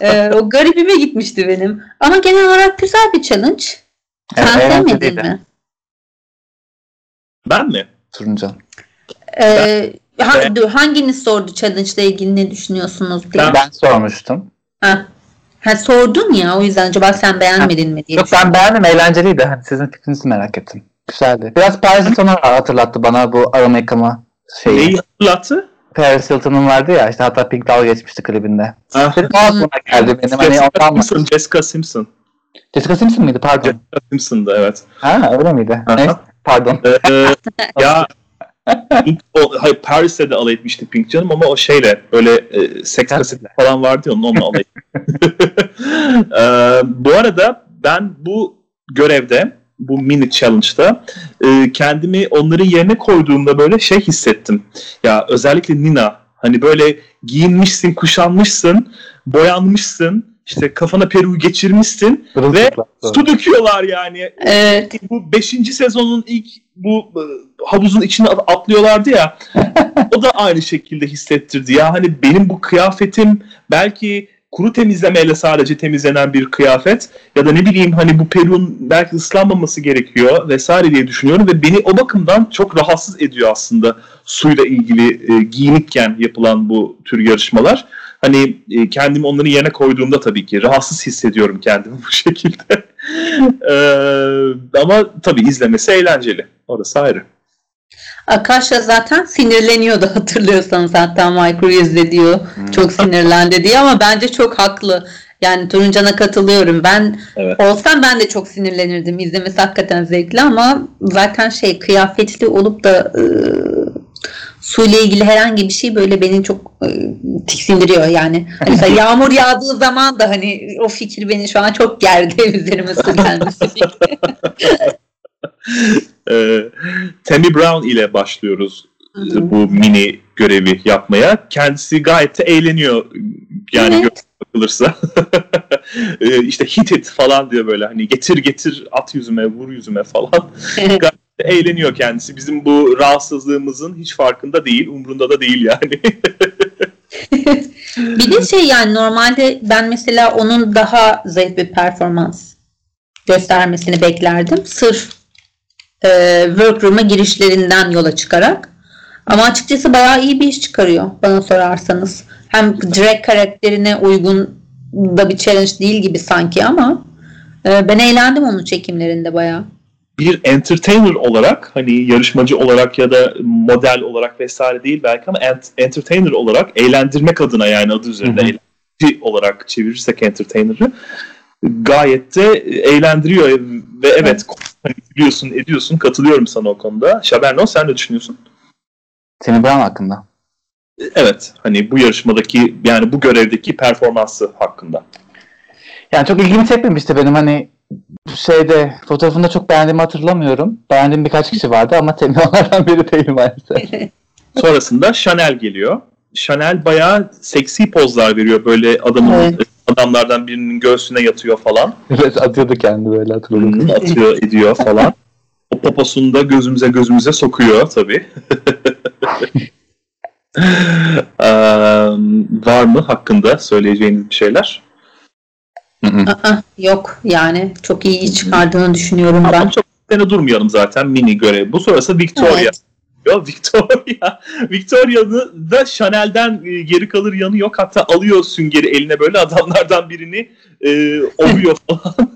Ee, o garibime gitmişti benim. Ama genel olarak güzel bir challenge. Evet, Sen sevmedin mi? Ben mi? Turuncan. Ee, ha- dur, hanginiz sordu challenge ile ilgili ne düşünüyorsunuz diye. Ben- sormuştum. Ha. Ha, sordun ya o yüzden acaba sen beğenmedin mi diye Yok ben beğendim eğlenceliydi. Hani sizin fikrinizi merak ettim. Güzeldi. Biraz Paris Hilton'u hatırlattı bana bu arama yıkama şeyi. Neyi hatırlattı? Paris Hilton'un vardı ya işte hatta Pink dalga geçmişti klibinde. Ah, Benim o aklıma geldi benim hani Jessica ondan mı? Simpson. Jessica Simpson. Jessica Simpson mıydı pardon? Jessica Simpson'da evet. Ha öyle miydi? Aha. Neyse pardon. Ee, ya o, hayır Paris'te de alay etmişti Pink canım ama o şeyle böyle e, seks kaseti falan vardı ya onun onunla alay Ee, bu arada ben bu görevde bu mini challenge'da e, kendimi onların yerine koyduğumda böyle şey hissettim. Ya özellikle Nina hani böyle giyinmişsin, kuşanmışsın, boyanmışsın, işte kafana peruğu geçirmişsin Kırılsıklar. su döküyorlar yani Evet. bu 5. sezonun ilk bu e, havuzun içine at- atlıyorlardı ya. o da aynı şekilde hissettirdi. Ya hani benim bu kıyafetim belki kuru temizlemeyle sadece temizlenen bir kıyafet ya da ne bileyim hani bu peruğun belki ıslanmaması gerekiyor vesaire diye düşünüyorum ve beni o bakımdan çok rahatsız ediyor aslında suyla ilgili e, giyinikken yapılan bu tür yarışmalar. Hani e, kendimi onların yerine koyduğumda tabii ki rahatsız hissediyorum kendimi bu şekilde. Ee, ama tabii izlemesi eğlenceli. Orası ayrı. Akasha zaten sinirleniyordu hatırlıyorsanız hatta Mike izle diyor. Çok sinirlendi diye ama bence çok haklı. Yani Turuncan'a katılıyorum. Ben Evet. olsam ben de çok sinirlenirdim. İzlemesi hakikaten zevkli ama zaten şey kıyafetli olup da e, suyla ilgili herhangi bir şey böyle beni çok e, tiksindiriyor yani. Mesela yağmur yağdığı zaman da hani o fikir beni şu an çok gerdi üzerime su gelmesi. Ee, Tammy Brown ile başlıyoruz Hı hı. bu mini görevi yapmaya. Kendisi gayet de eğleniyor yani Evet. bakılırsa. ee, işte hit it falan diyor böyle hani getir getir at yüzüme vur yüzüme falan. Eğleniyor kendisi. Bizim bu rahatsızlığımızın hiç farkında değil. Umrunda da değil yani. Bir de şey yani normalde ben mesela onun daha zayıf bir performans göstermesini beklerdim. Sırf e, workroom'a girişlerinden yola çıkarak. Ama açıkçası bayağı iyi bir iş çıkarıyor bana sorarsanız. Hem drag karakterine uygun da bir challenge değil gibi sanki ama e, ben eğlendim onun çekimlerinde bayağı. Bir entertainer olarak hani yarışmacı olarak ya da model olarak vesaire değil belki ama ent- entertainer olarak eğlendirmek adına yani adı üzerinde eğlence olarak çevirirsek entertainer'ı gayet de eğlendiriyor ve evet hani biliyorsun ediyorsun katılıyorum sana o konuda. Şaberno sen ne düşünüyorsun? Tammy Brown hakkında. Evet hani bu yarışmadaki yani bu görevdeki performansı hakkında. Yani çok ilgimi çekmemişti benim hani şeyde fotoğrafında çok beğendiğimi hatırlamıyorum. Beğendiğim birkaç kişi vardı ama Tammy onlardan biri değil maalesef. Sonrasında Chanel geliyor. Chanel bayağı seksi pozlar veriyor böyle adamın Evet. adamlardan birinin göğsüne yatıyor falan. Evet atıyordu kendi böyle hatırladım. Atıyor ediyor falan. O poposunu da gözümüze gözümüze sokuyor tabii. Eee, var mı hakkında söyleyeceğiniz bir şeyler? Aa, yok yani çok iyi çıkardığını düşünüyorum ben. Ama çok sene durmayalım zaten mini görev. Bu sonrası Victoria. Evet. Yo, Victoria. Victoria'nın da Chanel'den e, geri kalır yanı yok. Hatta alıyor süngeri eline böyle adamlardan birini e, ovuyor falan.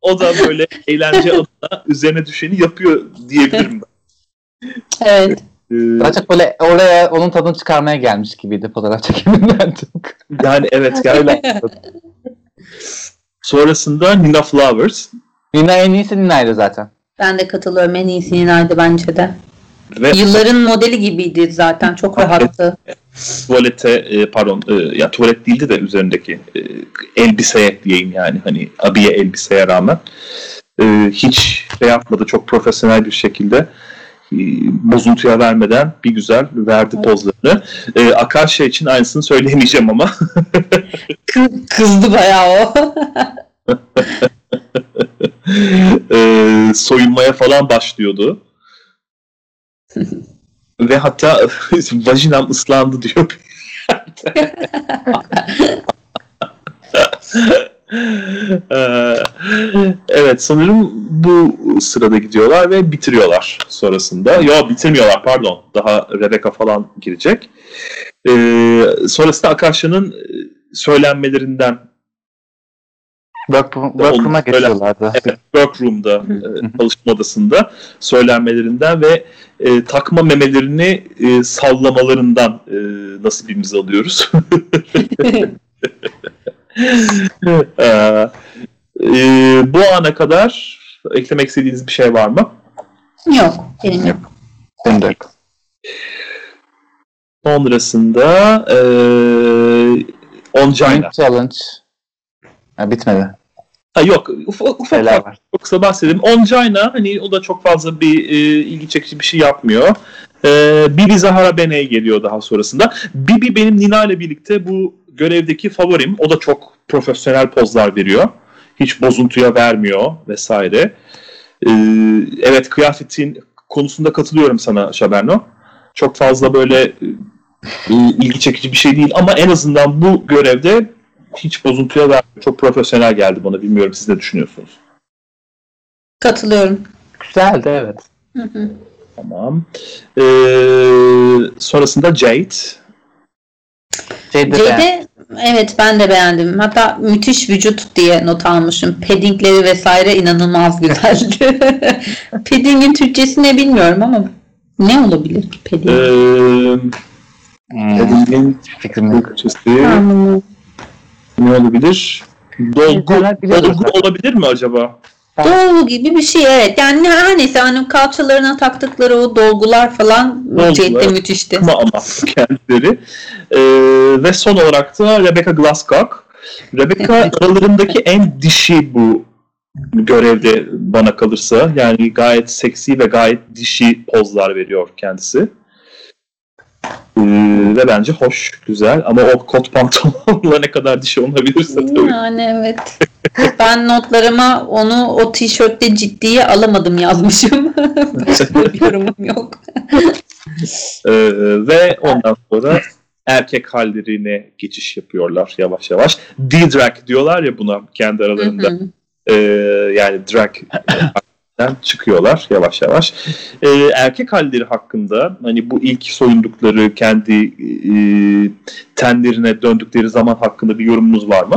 o da böyle eğlence adına üzerine düşeni yapıyor diyebilirim ben. Evet. E, Daha çok böyle oraya onun tadını çıkarmaya gelmiş gibiydi fotoğraf çekiminden çok. yani evet gerçekten. Sonrasında Nina Flowers Nina en iyisi Nina'ydı zaten. Ben de katılıyorum. En iyisi Nina'ydı bence de. ve Yılların modeli gibiydi zaten. Çok rahattı. tuvalete e, pardon e, ya tuvalet değildi de üzerindeki e, elbiseye diyeyim yani hani abiye elbiseye rağmen e, hiç şey yapmadı çok profesyonel bir şekilde bozuntuya vermeden bir güzel verdi pozlarını. E, Akasha için aynısını söyleyemeyeceğim ama Kı- kızdı bayağı o. e, soyunmaya falan başlıyordu. Ve hatta vajinam ıslandı diyor. Ee, evet sanırım bu sırada gidiyorlar ve bitiriyorlar sonrasında. Yo bitirmiyorlar pardon. Daha Rebecca falan girecek. Ee, sonrasında Akasha'nın e, söylenmelerinden Work, workroom'a geçiyorlardı. Evet, workroom'da, e, çalışma odasında söylenmelerinden ve e, takma memelerini e, sallamalarından e, nasibimizi alıyoruz. e, e, bu ana kadar eklemek istediğiniz bir şey var mı? yok. Benim yok. Benim de yok. Sonrasında e, Ongina. Point Challenge. Ha, bitmedi. Ha, yok ufak, ufak, var? Çok kısa bahsedeyim. Ongina hani o da çok fazla bir e, ilgi çekici bir şey yapmıyor. E, Bibi Zahara Bene'ye geliyor daha sonrasında. Bibi benim Nina ile birlikte bu görevdeki favorim. O da çok profesyonel pozlar veriyor. Hiç bozuntuya vermiyor vesaire. E, evet kıyafetin konusunda katılıyorum sana Şaberno. Çok fazla böyle e, ilgi çekici bir şey değil ama en azından bu görevde hiç bozuntuya vermiyor. Çok profesyonel geldi bana. Bilmiyorum siz ne düşünüyorsunuz? Katılıyorum. Güzeldi evet. Hı hı. Tamam. Ee, sonrasında Jade. Şeyde de Jade evet ben de beğendim. Hatta müthiş vücut diye not almışım. Paddingleri vesaire inanılmaz güzeldi. Padding'in Türkçesi ne bilmiyorum ama ne olabilir Ee, padding? Hmm, Padding'in fikrim yok. Türkçesi ne olabilir? Dolgu, biliyordur dolgu olabilir mi acaba? Dolgu gibi bir şey evet. Yani her neyse hani kalçalarına taktıkları o dolgular falan. Jade'de müthişti. Ama ama kendileri. Ee, ve son olarak da Rebecca Glasscock. Rebecca aralarındaki en dişi bu görevde bana kalırsa. Yani gayet seksi ve gayet dişi pozlar veriyor kendisi. Ee, ve bence hoş, güzel ama o kot pantolonla ne kadar dişi olabilirse tabii. Yani evet. Ben notlarıma onu o tişörtte ciddiye alamadım yazmışım. Başka bir yorumum yok. Ee, ve ondan sonra erkek hallerine geçiş yapıyorlar yavaş yavaş. D-drag diyorlar ya buna kendi aralarında. Hı hı. Ee, yani drag çıkıyorlar yavaş yavaş. Ee, erkek halleri hakkında hani bu ilk soyundukları kendi e, tenlerine döndükleri zaman hakkında bir yorumunuz var mı?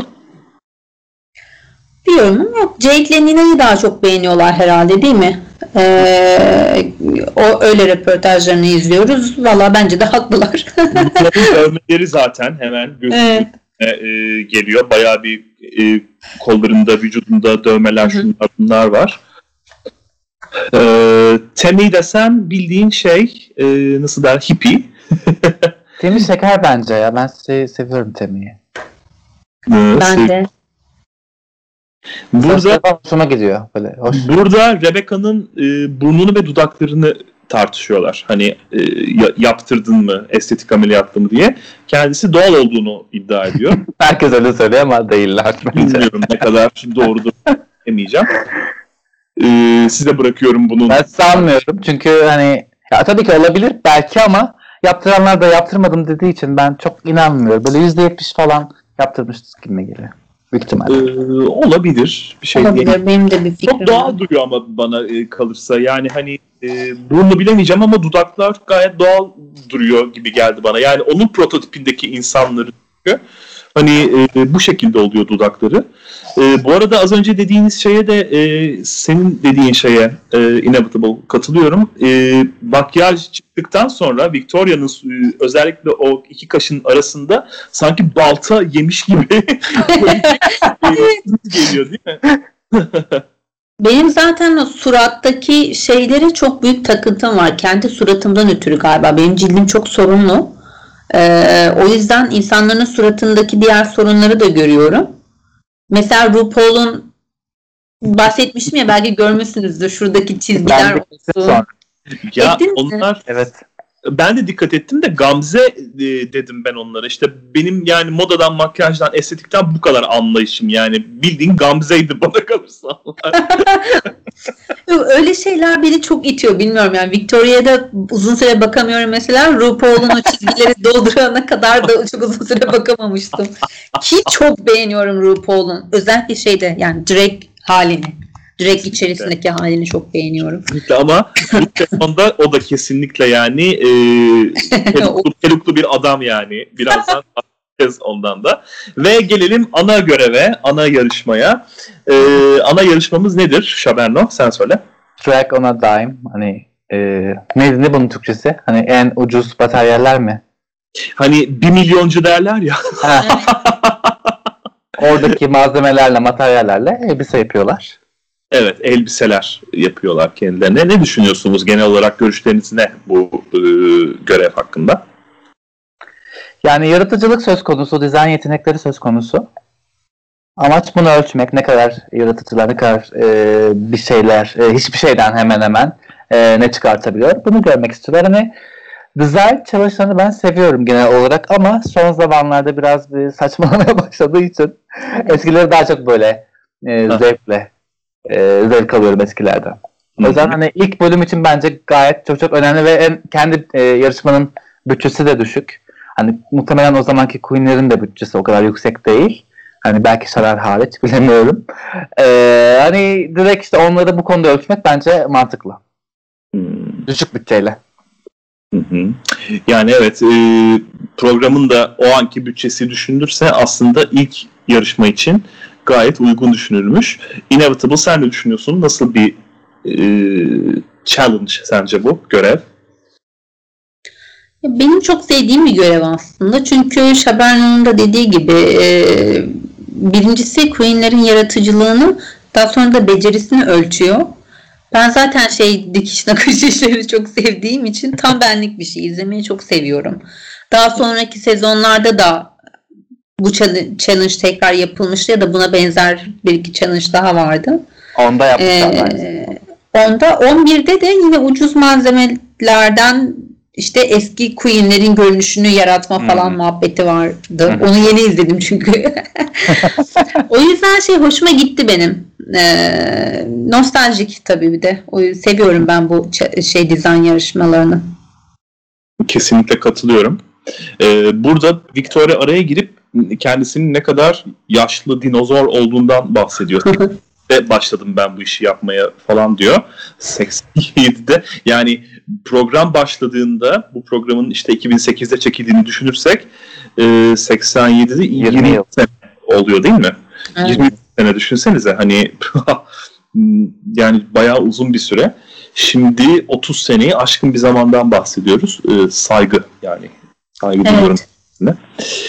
Bir yorumum yok. Jade ile Nina'yı daha çok beğeniyorlar herhalde değil mi? Ee, o öyle röportajlarını izliyoruz. Valla bence de haklılar. Dövmeleri zaten hemen evet. e, geliyor. Bayağı bir e, kollarında, vücudunda dövmeler, şunlar bunlar var. Ee, Temi desen bildiğin şey e, nasıl der hippie. Temi şeker bence ya. Ben se- seviyorum Temi'yi. Ee, Ben de. Burada hoşuma gidiyor. Böyle hoş. Burada Rebecca'nın e, burnunu ve dudaklarını tartışıyorlar. Hani e, yaptırdın mı, estetik ameliyatlı mı diye. Kendisi doğal olduğunu iddia ediyor. Herkes öyle söylüyor ama değiller. Bilmiyorum ne kadar doğrudur demeyeceğim. E, size bırakıyorum bunu. Ben sanmıyorum çünkü hani ya tabii ki olabilir belki ama yaptıranlar da yaptırmadım dediği için ben çok inanmıyorum. Böyle %70 falan yaptırmıştık gibi geliyor. Büyük ihtimalle. Ee, olabilir. Bir şey Olabilir. değil. Benim de bir fikrim Çok doğal var. duruyor ama bana e, kalırsa. Yani hani e, burnu bilemeyeceğim ama dudaklar gayet doğal duruyor gibi geldi bana. Yani onun prototipindeki insanların hani e, bu şekilde oluyor dudakları. E, bu arada az önce dediğiniz şeye de e, senin dediğin şeye e, Inevitable katılıyorum. E, makyaj çıktıktan sonra Victoria'nın e, özellikle o iki kaşın arasında sanki balta yemiş gibi geliyor değil mi? Benim zaten surattaki şeylere çok büyük takıntım var. Kendi suratımdan ötürü galiba. Benim cildim çok sorunlu. Ee, o yüzden insanların suratındaki diğer sorunları da görüyorum. Mesela RuPaul'un bahsetmiştim ya belki görmüşsünüzdür şuradaki çizgiler Ben de olsun. Ya Ettiniz mi? onlar Evet. Ben de dikkat ettim de Gamze e, dedim ben onlara. İşte benim yani modadan, makyajdan, estetikten bu kadar anlayışım yani. Bildiğin Gamze'ydi bana kalırsa. Öyle şeyler beni çok itiyor bilmiyorum yani Victoria'da uzun süre bakamıyorum mesela RuPaul'un o çizgileri doldurana kadar da çok uzun süre bakamamıştım. Ki çok beğeniyorum RuPaul'un özellikle şeyde yani drag halini. Drag içerisindeki halini çok beğeniyorum. Kesinlikle ama bu sezonda o da kesinlikle yani e, peluklu, peluklu bir adam yani. Birazdan bahsedeceğiz ondan da. Ve gelelim ana göreve, ana yarışmaya. E, ana yarışmamız nedir Şaberno? Sen söyle. Track on a dime. Hani e, neydi ne bunun Türkçesi? Hani en ucuz bataryalar mı? Hani bir milyoncu derler ya. Oradaki malzemelerle, materyallerle elbise yapıyorlar. Evet, elbiseler yapıyorlar kendilerine. Ne düşünüyorsunuz genel olarak görüşleriniz ne bu e, görev hakkında? Yani yaratıcılık söz konusu, dizayn yetenekleri söz konusu. Amaç bunu ölçmek. Ne kadar yaratıcılar, ne kadar e, bir şeyler, e, hiçbir şeyden hemen hemen e, ne çıkartabiliyor. Bunu görmek istiyorlar. Hani dizayn çalışanı ben seviyorum genel olarak ama son zamanlarda biraz bir saçmalamaya başladığı için eskileri daha çok böyle e, zevkle e, zevk alıyorum eskilerden. O yüzden hani ilk bölüm için bence gayet çok çok önemli ve en, kendi e, yarışmanın bütçesi de düşük. Hani muhtemelen o zamanki Queen'lerin de bütçesi o kadar yüksek değil. Hani belki Şarar hariç bilemiyorum. Ee, hani direkt işte onları bu konuda ölçmek bence mantıklı. Hmm. Düşük bütçeyle. Hı hı. Yani evet e, programın da o anki bütçesi düşünülürse aslında ilk yarışma için gayet uygun düşünülmüş. Inevitable sen ne düşünüyorsun? Nasıl bir e, challenge sence bu görev? Benim çok sevdiğim bir görev aslında. Çünkü Şaberno'nun da dediği gibi e, birincisi Queen'lerin yaratıcılığını daha sonra da becerisini ölçüyor. Ben zaten şey dikiş nakış işleri çok sevdiğim için tam benlik bir şey. İzlemeyi çok seviyorum. Daha sonraki sezonlarda da bu challenge tekrar yapılmıştı ya da buna benzer bir iki challenge daha vardı. Onda yapmışlar. Ee, onda 11'de de yine ucuz malzemelerden işte eski Queen'lerin görünüşünü yaratma falan Hmm. muhabbeti vardı. Hı. Onu yeni izledim çünkü. o yüzden şey hoşuma gitti benim. Ee, nostaljik tabii bir de. O seviyorum ben bu şey dizayn yarışmalarını. Kesinlikle katılıyorum. Ee, burada Victoria araya girip kendisinin ne kadar yaşlı dinozor olduğundan bahsediyor. ve başladım ben bu işi yapmaya falan diyor. 87'de yani program başladığında bu programın işte 2008'de çekildiğini düşünürsek e, 87'de 20, 20 yıl. sene oluyor değil mi? Evet. 20 sene düşünsenize hani yani bayağı uzun bir süre. Şimdi 30 seneyi aşkın bir zamandan bahsediyoruz. Ee, saygı yani. Saygı duyuyorum.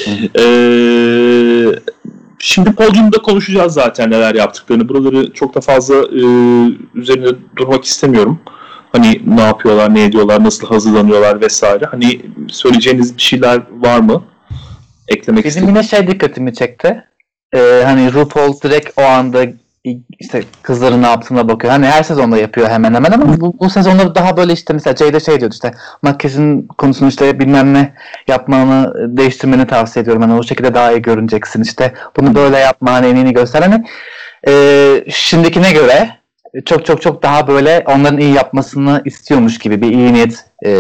Evet. Ee, şimdi podyumda konuşacağız zaten neler yaptıklarını. Buraları çok da fazla e, üzerine durmak istemiyorum. Hani ne yapıyorlar, ne ediyorlar, nasıl hazırlanıyorlar vesaire. Hani söyleyeceğiniz bir şeyler var mı? Eklemek Bizim istediğiniz. yine şey dikkatimi çekti. Ee, hani RuPaul direkt o anda işte kızların ne yaptığına bakıyor. Hani her sezonda yapıyor hemen hemen ama bu, bu sezonda daha böyle işte mesela Jay'de şey diyordu işte makyajın konusunu işte bilmem ne yapmanı değiştirmeni tavsiye ediyorum. Hani o şekilde daha iyi görüneceksin işte bunu böyle yapma hani en iyini göster. Hani e, şimdikine göre çok çok çok daha böyle onların iyi yapmasını istiyormuş gibi bir iyi niyet e,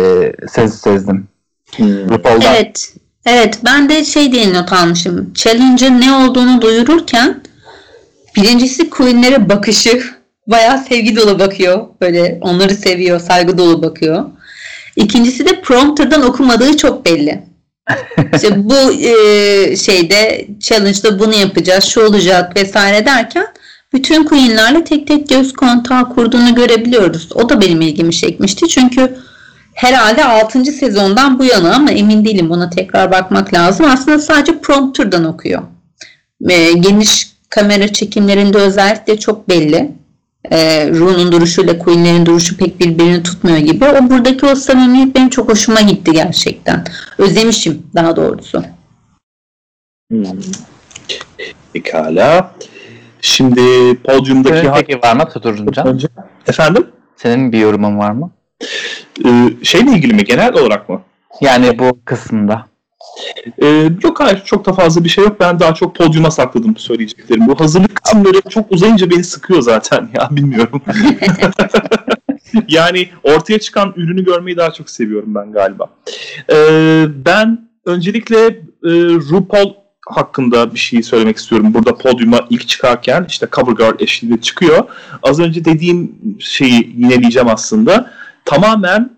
sez, sezdim. Hmm. Evet. Evet ben de şey diye not almışım. Challenge'ın ne olduğunu duyururken birincisi Queen'lere bakışı bayağı sevgi dolu bakıyor. Böyle onları seviyor, saygı dolu bakıyor. İkincisi de prompter'dan okumadığı çok belli. İşte bu e, şeyde challenge'da bunu yapacağız, şu olacak vesaire derken bütün queen'lerle tek tek göz kontağı kurduğunu görebiliyoruz. O da benim ilgimi çekmişti. Çünkü herhalde 6. sezondan bu yana ama emin değilim. Ona tekrar bakmak lazım. Aslında sadece prompter'dan okuyor. E, geniş kamera çekimlerinde özellikle çok belli. E, Ru'nun duruşuyla Queen'lerin duruşu pek birbirini tutmuyor gibi. O buradaki o samimiyet benim çok hoşuma gitti gerçekten. Özlemişim daha doğrusu. Hmm. Pekala. Şimdi podyumdaki Senin peki var mı Tuturunca? önce efendim Senin bir yorumun var mı? e, şeyle ilgili mi genel olarak mı? Yani bu kısımda. E, yok hayır çok da fazla bir şey yok. Ben daha çok podyuma sakladım söyleyeceklerim. Bu hazırlık kısımları çok uzayınca beni sıkıyor zaten ya bilmiyorum. yani ortaya çıkan ürünü görmeyi daha çok seviyorum ben galiba. E, ben öncelikle e, RuPaul hakkında bir şey söylemek istiyorum. Burada podyuma ilk çıkarken işte CoverGirl eşliğinde çıkıyor. Az önce dediğim şeyi yineleyeceğim aslında. Tamamen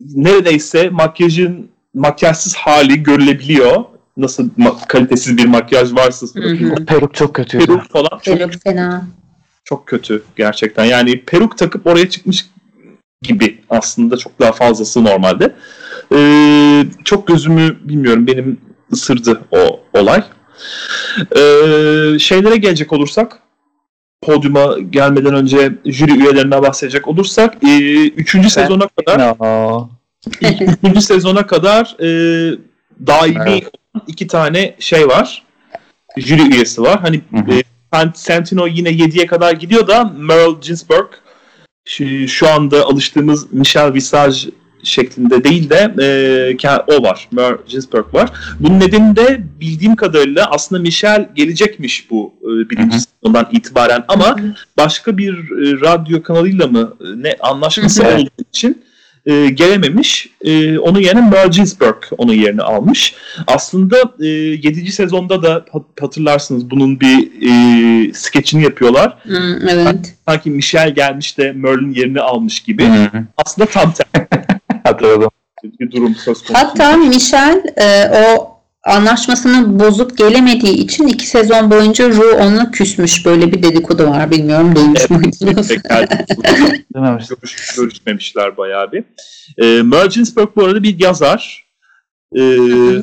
neredeyse makyajın makyajsız hali görülebiliyor. Nasıl ma- kalitesiz bir makyaj varsa Hı hı. Peruk çok kötüydü. peruk falan çok, Çok fena. çok kötü gerçekten. Yani peruk takıp oraya çıkmış gibi aslında çok daha fazlası normalde. Ee, çok gözümü bilmiyorum benim ısırdı o olay. Ee, şeylere gelecek olursak podyuma gelmeden önce jüri üyelerine bahsedecek olursak e, üçüncü sezona kadar No. üçüncü sezona kadar e, daimi Evet. olan iki tane şey var. Jüri üyesi var. Hani e, San- Santino yine 7'ye kadar gidiyor da Meryl Ginsburg şu, şu anda alıştığımız Michelle Visage şeklinde değil de e, o var. Meryl Ginsburg var. Bunun nedeni de bildiğim kadarıyla aslında Michelle gelecekmiş bu e, birinci sezondan itibaren ama başka bir e, radyo kanalıyla mı e, ne anlaşması olduğu için e, gelememiş. E, onun yerine Merle Ginsburg onun yerini almış. Aslında e, 7. sezonda da hat- hatırlarsınız bunun bir e, skeçini yapıyorlar. Hı, evet. Sanki Michelle gelmiş de Merle'in yerini almış gibi. Hı. Aslında tam tersi Hatırladım. bir durum söz konusu. Hatta Michel e, o anlaşmasını bozup gelemediği için iki sezon boyunca Ru onunla küsmüş. Böyle bir dedikodu var. Bilmiyorum duymuş muydunuz? Tekrar Duymamıştım. görüş, görüşmemişler bayağı bir. E, Merle Ginsburg bu arada bir yazar, e,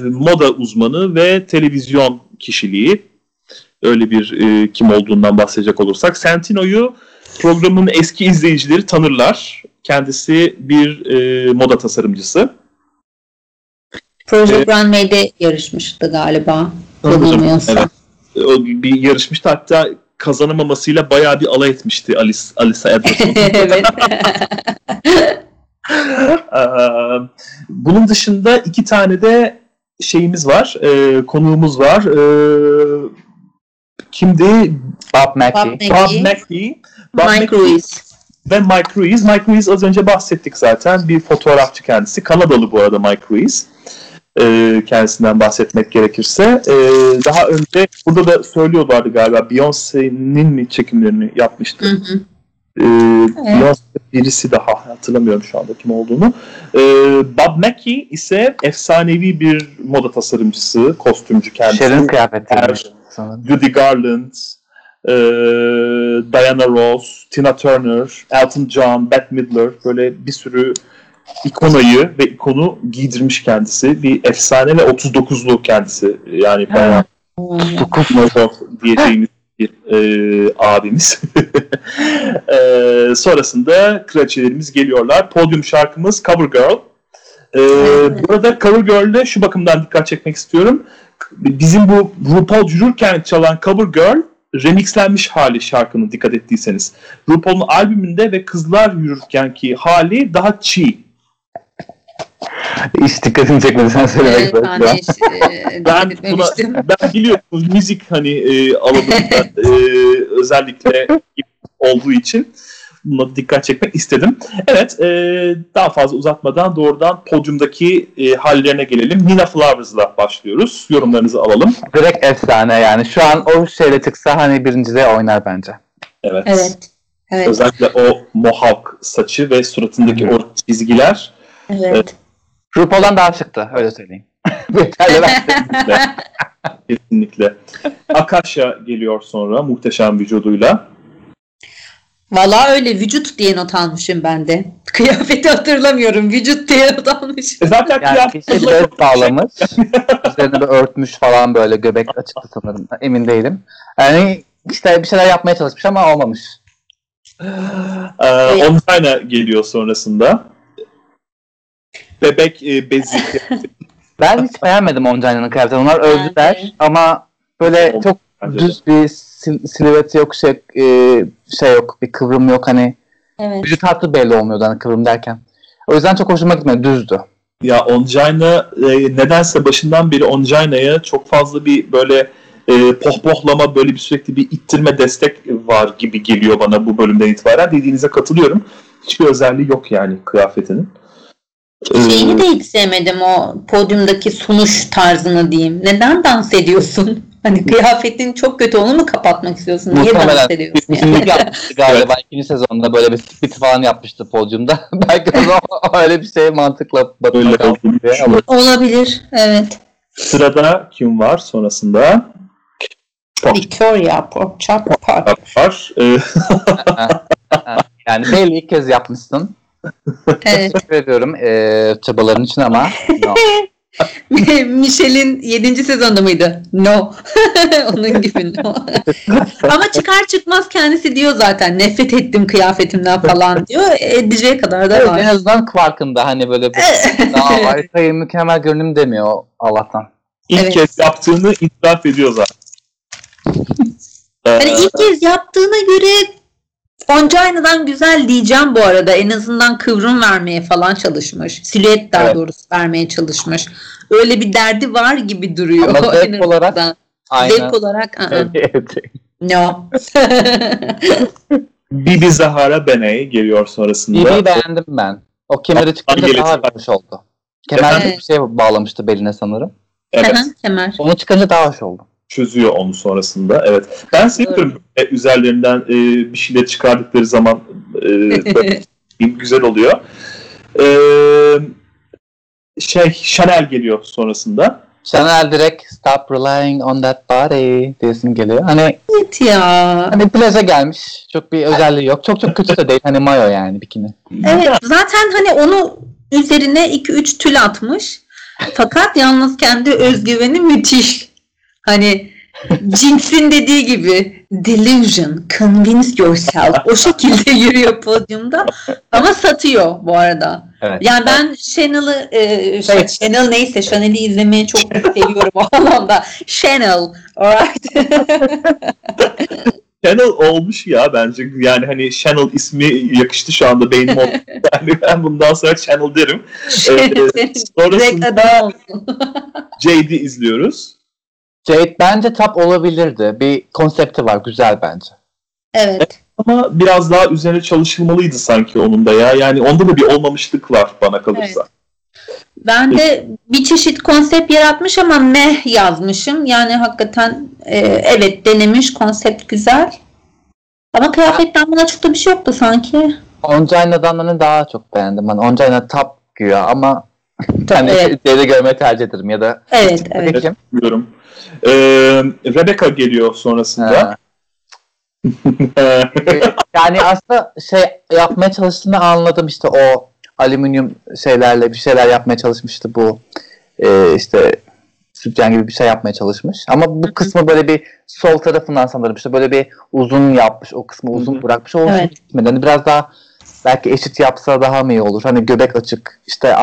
moda uzmanı ve televizyon kişiliği. Öyle bir e, kim olduğundan bahsedecek olursak. Santino'yu programın eski izleyicileri tanırlar. Kendisi bir e, moda tasarımcısı. Project Runway'de yarışmıştı galiba. Yanılmıyorsam. Evet. O bir yarışmıştı hatta kazanamamasıyla bayağı bir alay etmişti Alice, Alisa Edwardson. evet. Bunun dışında iki tane de şeyimiz var, e, konuğumuz var. E, kimdi? Bob Mackie. Bob Mackie. Bob Mackie. Bob Mike Ruiz. ve Mike Ruiz. Mike Ruiz az önce bahsettik zaten. Bir fotoğrafçı kendisi. Kanadalı bu arada Mike Ruiz. E, kendisinden bahsetmek gerekirse. E, daha önce burada da söylüyorlardı galiba Beyoncé'nin mi çekimlerini yapmıştı. Hı hı. Ee, Beyoncé birisi daha hatırlamıyorum şu anda kim olduğunu. Ee, Bob Mackie ise efsanevi bir moda tasarımcısı, kostümcü kendisi. Şerin. Evet. sanırım. Judy Garland, e, Diana Ross, Tina Turner, Elton John, Bette Midler böyle bir sürü ikonayı ve ikonu giydirmiş kendisi. Bir efsane ve 39'lu kendisi. Yani bayağı Dokuz. Molotov diyeceğimiz bir e, abimiz. e, sonrasında kraliçelerimiz geliyorlar. Podyum şarkımız Cover Girl. E, burada Cover Girl'de şu bakımdan dikkat çekmek istiyorum. Bizim bu RuPaul yürürken çalan Cover Girl remixlenmiş hali şarkının dikkat ettiyseniz. RuPaul'un albümünde ve kızlar yürürkenki hali daha çiğ. Hiç dikkatimi çekmedi sen söylemek Evet, hiç e, Ben buna, ben biliyorsunuz müzik hani e, alanında e, özellikle olduğu için buna dikkat çekmek istedim. Evet, e, daha fazla uzatmadan doğrudan podyumdaki e, hallerine gelelim. Nina Flowers'la başlıyoruz. Yorumlarınızı alalım. Direkt efsane yani. Şu an o şeyle çıksa hani birinciliğe oynar bence. Evet. Evet. Evet. Özellikle o mohawk saçı ve suratındaki Hı hı. o çizgiler. Evet. RuPaul'dan daha çıktı öyle söyleyeyim. Yeterli ben. Kesinlikle. Akasha geliyor sonra muhteşem vücuduyla. Valla öyle vücut diye not almışım ben de. Kıyafeti hatırlamıyorum. Vücut diye not almışım. E zaten Yani bez bağlamış. Üzerine bir örtmüş falan böyle göbek açıktı sanırım. Emin değilim. Yani işte bir şeyler yapmaya çalışmış ama olmamış. Ee, Onayna geliyor sonrasında. Bebek e, bezi. Ben hiç beğenmedim Oncayna'nın kıyafetini. Onlar övdüler ama böyle çok Bence de. düz bir sil- silüet yok şey, e, şey yok bir kıvrım yok hani Evet. vücut hatı belli olmuyordu hani kıvrım derken. O yüzden çok hoşuma gitmedi düzdü. Ya Onjayna e, nedense başından beri Onjayna'ya çok fazla bir böyle e, pohpohlama böyle bir sürekli bir ittirme destek var gibi geliyor bana bu bölümden itibaren. Dediğinize katılıyorum. Hiçbir özelliği yok yani kıyafetinin. Şeyini de hiç sevmedim o podyumdaki sunuş tarzını diyeyim. Neden dans ediyorsun? Hani kıyafetin çok kötü onu mu kapatmak istiyorsun? Niye dans Muhtemelen ediyorsun? bir Yani? yapmıştı galiba ikinci sezonda böyle bir split falan yapmıştı podyumda. Belki o zaman öyle bir şey mantıkla diye ama Olabilir. Evet. Sırada kim var sonrasında? Victoria Chop Park. Var. Ee, yani belli ilk kez yapmışsın. Evet. Teşekkür ediyorum eee çabaların için ama no. Michelle'in 7. sezonda mıydı? No. Onun gibi no. Ama çıkar çıkmaz kendisi diyor zaten nefret ettim kıyafetimden falan diyor. Edeceği kadar da Evet, var. en azından farkında hani böyle bu daha harikayı mükemmel görünüm demiyor Allah'tan. ilk Evet. kez yaptığını itiraf ediyor zaten. Ee, Hani ilk kez yaptığına göre Oncayna'dan güzel diyeceğim bu arada. En azından kıvrım vermeye falan çalışmış. Silüet daha Evet. doğrusu vermeye çalışmış. Öyle bir derdi var gibi duruyor. Ama zevk olarak. Aynen. Zevk olarak. Evet. no. Bibi Zahara Beney geliyor sonrasında. Bibi'yi beğendim ben. O kemeri çıkınca daha hoş oldu. Kemer Evet. bir şey bağlamıştı beline sanırım. Evet. Kemer. Onu çıkınca daha hoş oldu. Çözüyor onu sonrasında. Evet. Ben seviyorum böyle üzerlerinden e, bir şeyler çıkardıkları zaman e, güzel oluyor. E, şey Chanel geliyor sonrasında. Chanel direkt stop relying on that body diyesim geliyor. Hani Evet ya. hani plaja gelmiş. Çok bir özelliği yok. Çok çok kötü de değil. Hani mayo yani bikini. Evet zaten hani onu üzerine 2-3 tül atmış. Fakat yalnız kendi özgüveni müthiş. Hani Jinx'in dediği gibi delusion, convince yourself. O şekilde yürüyor podyumda. Ama satıyor bu arada. Evet. Yani ben Chanel'ı, e, Ş- Evet. Chanel neyse Chanel'i izlemeyi çok seviyorum o anlamda. Chanel, alright. Chanel olmuş ya bence. Yani hani Chanel ismi yakıştı şu anda beynim oldu. Yani ben bundan sonra Chanel derim. Direkt sonrasında. JD izliyoruz. Jade bence top olabilirdi. Bir konsepti var. Güzel bence. Evet. Ama biraz daha üzerine çalışılmalıydı sanki onun da ya. Yani onda da bir olmamışlık var bana kalırsa. Ben de bir çeşit konsept yaratmış ama meh yazmışım. Yani hakikaten e, evet denemiş konsept güzel. Ama kıyafetten buna çok da bir şey yoktu sanki. Oncayna'dan hani daha çok beğendim. Hani Oncayna top güya ama ben Evet. de görmeyi tercih ederim ya da Evet evet. Peki. Biliyorum. Ee, Rebecca geliyor sonrasında. Ha. yani aslında şey yapmaya çalıştığını anladım işte o alüminyum şeylerle bir şeyler yapmaya çalışmıştı bu e, işte sütyen gibi bir şey yapmaya çalışmış. Ama bu kısmı böyle bir sol tarafından sanırım işte böyle bir uzun yapmış. O kısmı uzun bırakmış. O hoşuma Evet. gitmedi. Hani biraz daha belki eşit yapsa daha mı iyi olur? Hani göbek açık işte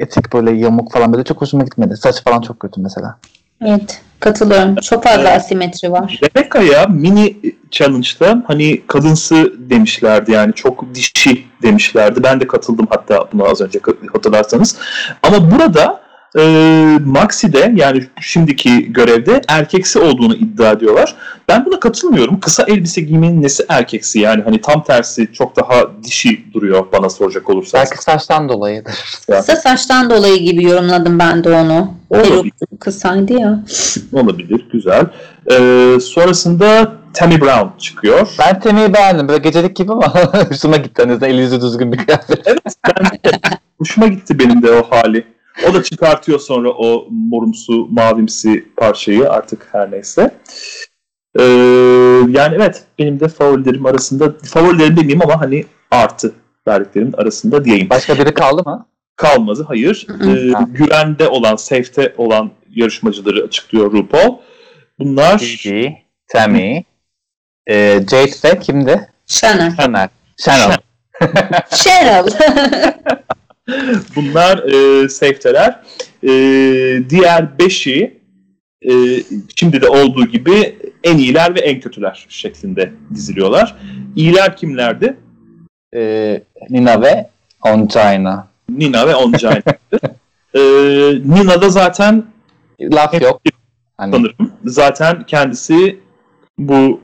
etek böyle yamuk falan böyle çok hoşuma gitmedi. Saç falan çok kötü mesela. Evet. Katılıyorum. Çok fazla asimetri var. Rebecca'ya mini challenge'da hani kadınsı demişlerdi yani çok dişi demişlerdi. Ben de katıldım hatta buna az önce hatırlarsanız. Ama burada e, Maxi'de yani şimdiki görevde erkeksi olduğunu iddia ediyorlar. Ben buna katılmıyorum. Kısa elbise giymenin nesi erkeksi yani hani tam tersi çok daha dişi duruyor bana soracak olursanız. Belki saçtan dolayıdır. Kısa saçtan dolayı gibi yorumladım ben de onu. Olabilir. Kısaydı ya. Olabilir. Güzel. Ee, sonrasında Tammy Brown çıkıyor. Ben Temi'yi beğendim. Böyle gecelik gibi ama hoşuma gitti. En eli yüzü düzgün bir kıyafet. Evet ben. Hoşuma gitti benim de o hali. O da çıkartıyor sonra o morumsu, mavimsi parçayı artık her neyse. Ee, yani evet benim de favorilerim arasında, favorilerim demeyeyim ama hani artı verdiklerimin arasında diyeyim. Başka biri kaldı mı? Kalmadı hayır. Ee, güvende olan, safe'te olan yarışmacıları açıklıyor RuPaul. Bunlar Gigi, Tammy, e, Jade ve kimdi? Chanel. Chanel. Chanel. Cheryl. Bunlar e, safe'teler. E, diğer beşi e, şimdi de olduğu gibi en iyiler ve en kötüler şeklinde diziliyorlar. İyiler kimlerdi? e, Nina ve Ongina. Nina ve Onjane. e, Nina da zaten Laf yok. Hani, sanırım zaten kendisi bu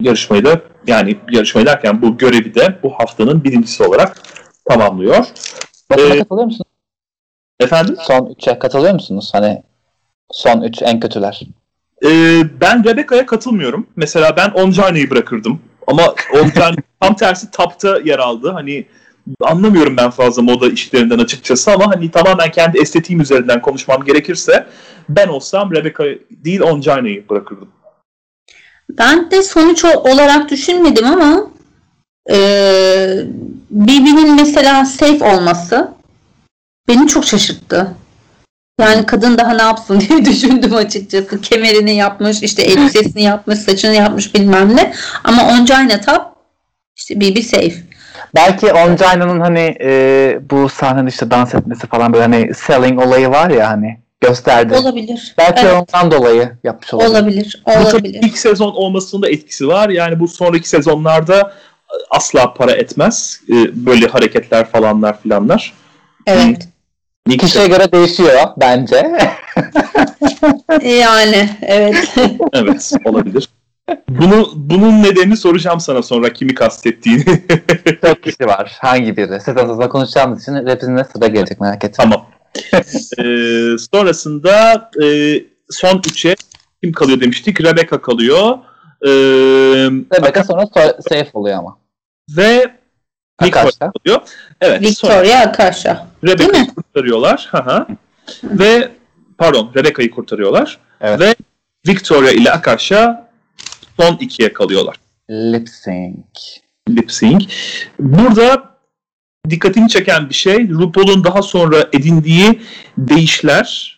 yarışmayı da yani yarışmayı derken bu görevi de bu haftanın birincisi olarak tamamlıyor. Bakıma Ee, katılıyor musunuz? Efendim? Son 3'e katılıyor musunuz? Hani son 3 en kötüler. Ee, ben Rebecca'ya katılmıyorum. Mesela ben Onjane'yi bırakırdım. Ama Onjane tam tersi tapta yer aldı. Hani anlamıyorum ben fazla moda işlerinden açıkçası ama hani tamamen kendi estetiğim üzerinden konuşmam gerekirse ben olsam Rebecca değil Onjane'yi bırakırdım. Ben de sonuç olarak düşünmedim ama e, birbirinin mesela safe olması beni çok şaşırttı. Yani kadın daha ne yapsın diye düşündüm açıkçası. Kemerini yapmış, işte elbisesini yapmış, saçını yapmış bilmem ne. Ama Oncayna Tap işte BB safe. Belki Ongina'nın hani e, bu sahnede işte dans etmesi falan böyle hani selling olayı var ya hani gösterdi. Olabilir. Belki Evet, ondan dolayı yapmış olabilir. olabilir. Bu tabii Olabilir. ilk sezon olmasının da etkisi var. Yani bu sonraki sezonlarda asla para etmez. Ee, Böyle hareketler falanlar filanlar. Evet. İlk Kişiye göre değişiyor bence. Yani evet. Evet olabilir. Bunu bunun nedenini soracağım sana sonra kimi kastettiğini. Çok kişi var. Hangi biri? Sezon sezon konuşacağımız için hepsine sıra gelecek merak etme. tamam. Ee, sonrasında e, son üçe kim kalıyor demiştik? Rebecca kalıyor. Ee, Rebecca sonra so- safe oluyor ama. ve kalıyor. Evet. Sonra Victoria Akasha. Değil Rebecca'yı mi? kurtarıyorlar. Hı hı. ve pardon Rebecca'yı kurtarıyorlar. Evet. Ve Victoria ile Akasha son ikiye kalıyorlar. Lip sync. lip sync. Burada dikkatini çeken bir şey RuPaul'un daha sonra edindiği değişler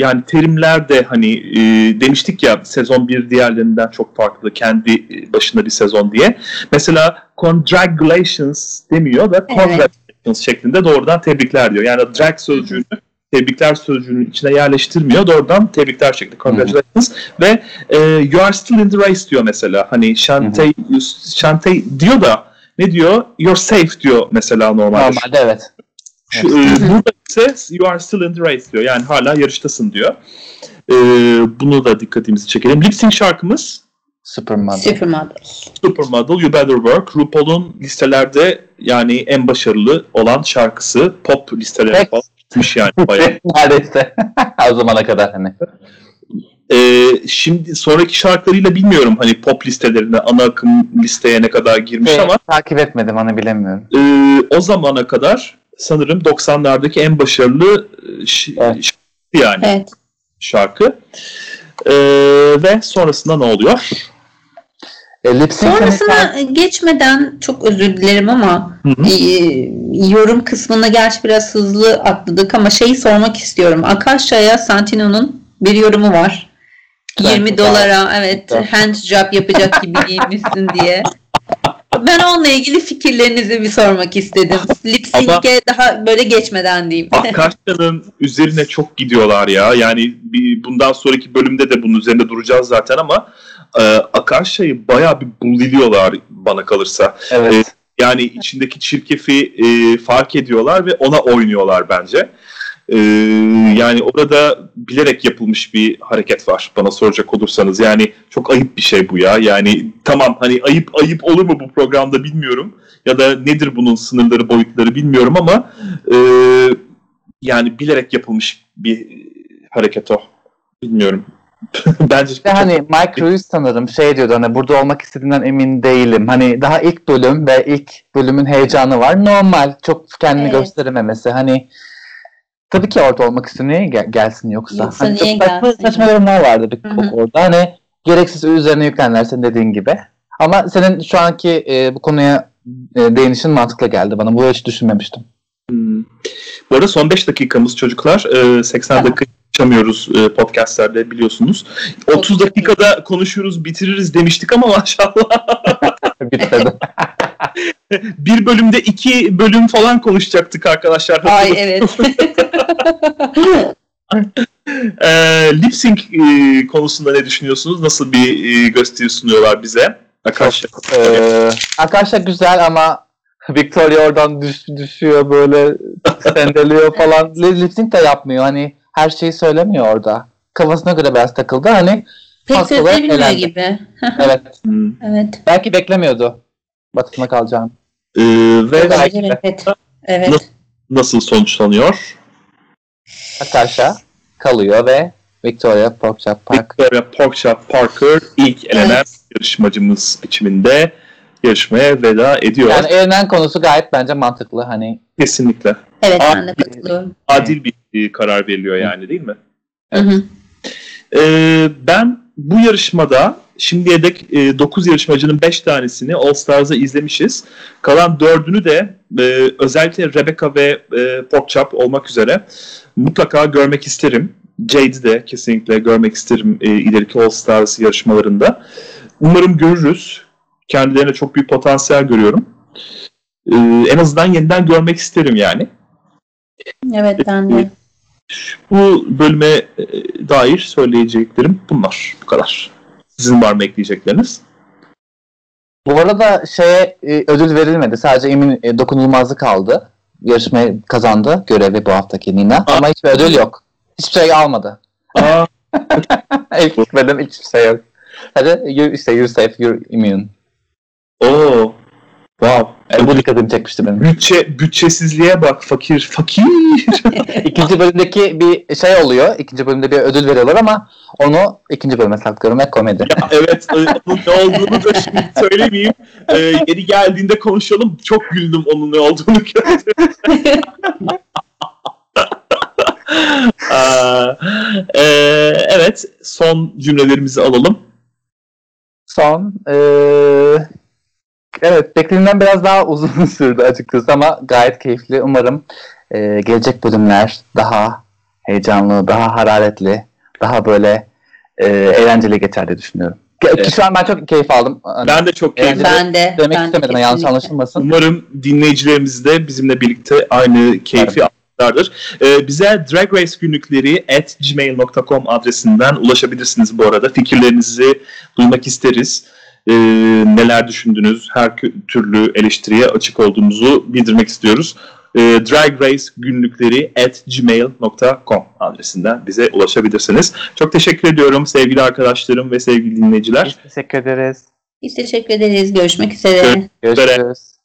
yani terimler de hani e, demiştik ya sezon bir diğerlerinden çok farklı kendi başına bir sezon diye. Mesela congratulations demiyor Evet. congratulations şeklinde doğrudan tebrikler diyor. Yani drag sözcüğünü tebrikler sözcüğünün içine yerleştirmiyor. Doğrudan tebrikler şeklinde congratulations ve e, you are still in the race diyor mesela. Hani Shantae, Shantae diyor da ne diyor? You're safe diyor mesela normalde. Normalde evet. Şu, e, burada ise you are still in the race diyor. Yani hala yarıştasın diyor. E, bunu da dikkatimizi çekelim. Lip sync şarkımız Supermodel. Supermodels. Supermodel You Better Work. RuPaul'un listelerde yani en başarılı olan şarkısı. Pop listelerine Evet. falan gitmiş yani bayağı. Neredeyse. o zamana kadar hani. Ee, şimdi sonraki şarkılarıyla bilmiyorum hani pop listelerine, ana akım listeye ne kadar girmiş Şey, ama takip etmedim hani bilemiyorum. e, o zamana kadar sanırım 90'lardaki en başarılı e, ş- Evet. şarkı yani Evet. şarkı. Ee, ve sonrasında ne oluyor? E, sync hani Sonrasına geçmeden çok özür dilerim ama e, yorum kısmına gerçi biraz hızlı atladık ama şeyi sormak istiyorum. Akasha'ya Santino'nun bir yorumu var. Ben 20 çok dolara evet Evet. hand job yapacak gibi giymişsin diye. Ben onunla ilgili fikirlerinizi bir sormak istedim. Lip sync'e daha böyle geçmeden diyeyim. Akasya'nın üzerine çok gidiyorlar ya. Yani bir, bundan sonraki bölümde de bunun üzerinde duracağız zaten ama e, Akasya'yı bayağı bir bulliliyorlar bana kalırsa. Evet. Yani içindeki çirkefi e, fark ediyorlar ve ona oynuyorlar bence. E, yani orada bilerek yapılmış bir hareket var bana soracak olursanız. Yani çok ayıp bir şey bu ya. Yani tamam hani ayıp ayıp olur mu bu programda bilmiyorum. Ya da nedir bunun sınırları boyutları bilmiyorum ama e, yani bilerek yapılmış bir hareket o. Bilmiyorum. Bence İşte hani Mike Ruiz sanırım şey diyordu hani burada olmak istediğinden emin değilim. Hani daha ilk bölüm ve ilk bölümün heyecanı var. Normal. Çok kendini Evet. gösterememesi. Hani tabii ki orada olmak istiyor. Niye gel- gelsin yoksa? Yoksa hani niye çok saçma, gelsin? saçma yorumlar vardı bir Hı hı. orada. Hani gereksiz üzerine yüklenler senin dediğin gibi. Ama senin şu anki e, bu konuya e, değinişin mantıklı geldi bana. Bu hiç düşünmemiştim. Hmm. Bu arada son 5 dakikamız çocuklar. Ee, 80 Tamam. dakika konuşamıyoruz e, podcastlerde biliyorsunuz. 30 dakikada konuşuruz bitiririz demiştik ama maşallah Bitmedi. bir bölümde iki bölüm falan konuşacaktık arkadaşlar. Ay evet. Ee, lip sync e, konusunda ne düşünüyorsunuz? Nasıl bir e, gösteri sunuyorlar bize? Arkadaşlar. Ee, arkadaşlar güzel ama Victoria oradan düş, düşüyor böyle sendeliyor falan. Lip sync de yapmıyor. Hani her şeyi söylemiyor orada. Kafasına göre biraz takıldı. Hani Pek Haklı söz ve bilmiyor elendi. gibi. evet. Hmm. Evet. Belki beklemiyordu. Batına kalacağını. Ee, ve Belki evet. Evet. Nasıl- nasıl sonuçlanıyor? Arkadaşlar kalıyor ve Victoria Porkchop Park. Victoria Porkchop Parker ilk elenen yarışmacımız biçiminde yarışmaya veda ediyor. Yani elenen konusu gayet bence mantıklı. Hani Kesinlikle. Evet Aa, ben de katılıyorum. Adil bir karar veriliyor yani değil mi? Hı hı. Ee, ben bu yarışmada şimdiye dek 9 yarışmacının 5 tanesini All Stars'a izlemişiz. Kalan 4'ünü de e, özellikle Rebecca ve e, Porkchop olmak üzere mutlaka görmek isterim. Jade'i de kesinlikle görmek isterim e, ileriki All Stars yarışmalarında. Umarım görürüz. Kendilerine çok büyük potansiyel görüyorum. E, en azından yeniden görmek isterim yani. Evet ben de. Bu bölüme e, dair söyleyeceklerim bunlar. Bu kadar. Sizin var mı ekleyecekleriniz? bu arada şeye e, ödül verilmedi. Sadece emin e, dokunulmazlık aldı. Yarışmayı kazandı görevi bu haftaki Nina. Ama hiçbir ödül yok. Hiçbir şey almadı. Aa, İlk hiçbir şey yok. Sadece you, işte you're safe, you're immune. oo. Wow. E, bu dikkatimi çekmişti benim. Bütçe, bütçesizliğe bak fakir. Fakir. İkinci bölümdeki bir şey oluyor. İkinci bölümde bir ödül veriyorlar ama onu ikinci bölüme saklıyorum ve komedi. Ya evet e, onun ne olduğunu da şimdi söylemeyeyim. Ee, yeri geldiğinde konuşalım. Çok güldüm onun ne olduğunu gördüm. Aa, e, evet son cümlelerimizi alalım. Son eee, evet beklediğimden biraz daha uzun sürdü açıkçası ama gayet keyifli. Umarım eee, gelecek bölümler daha heyecanlı, daha hararetli, daha böyle eee, eğlenceli geçer diye düşünüyorum. Ki- Evet. Şu an ben çok keyif aldım. Hani Ben de çok keyifli. Ben de. Demek ben de istemedim yanlış kesinlikle. anlaşılmasın. Umarım dinleyicilerimiz de bizimle birlikte aynı keyfi almışlardır. Ee, bize Drag Race günlükleri at gmail.com adresinden ulaşabilirsiniz bu arada. Fikirlerinizi duymak isteriz. Ee, neler düşündünüz? Her türlü eleştiriye açık olduğumuzu bildirmek istiyoruz. Ee, Drag Race günlükleri at gmail.com adresinden bize ulaşabilirsiniz. Çok teşekkür ediyorum sevgili arkadaşlarım ve sevgili dinleyiciler. Biz teşekkür ederiz. Biz teşekkür ederiz. Görüşmek üzere. Görüşürüz.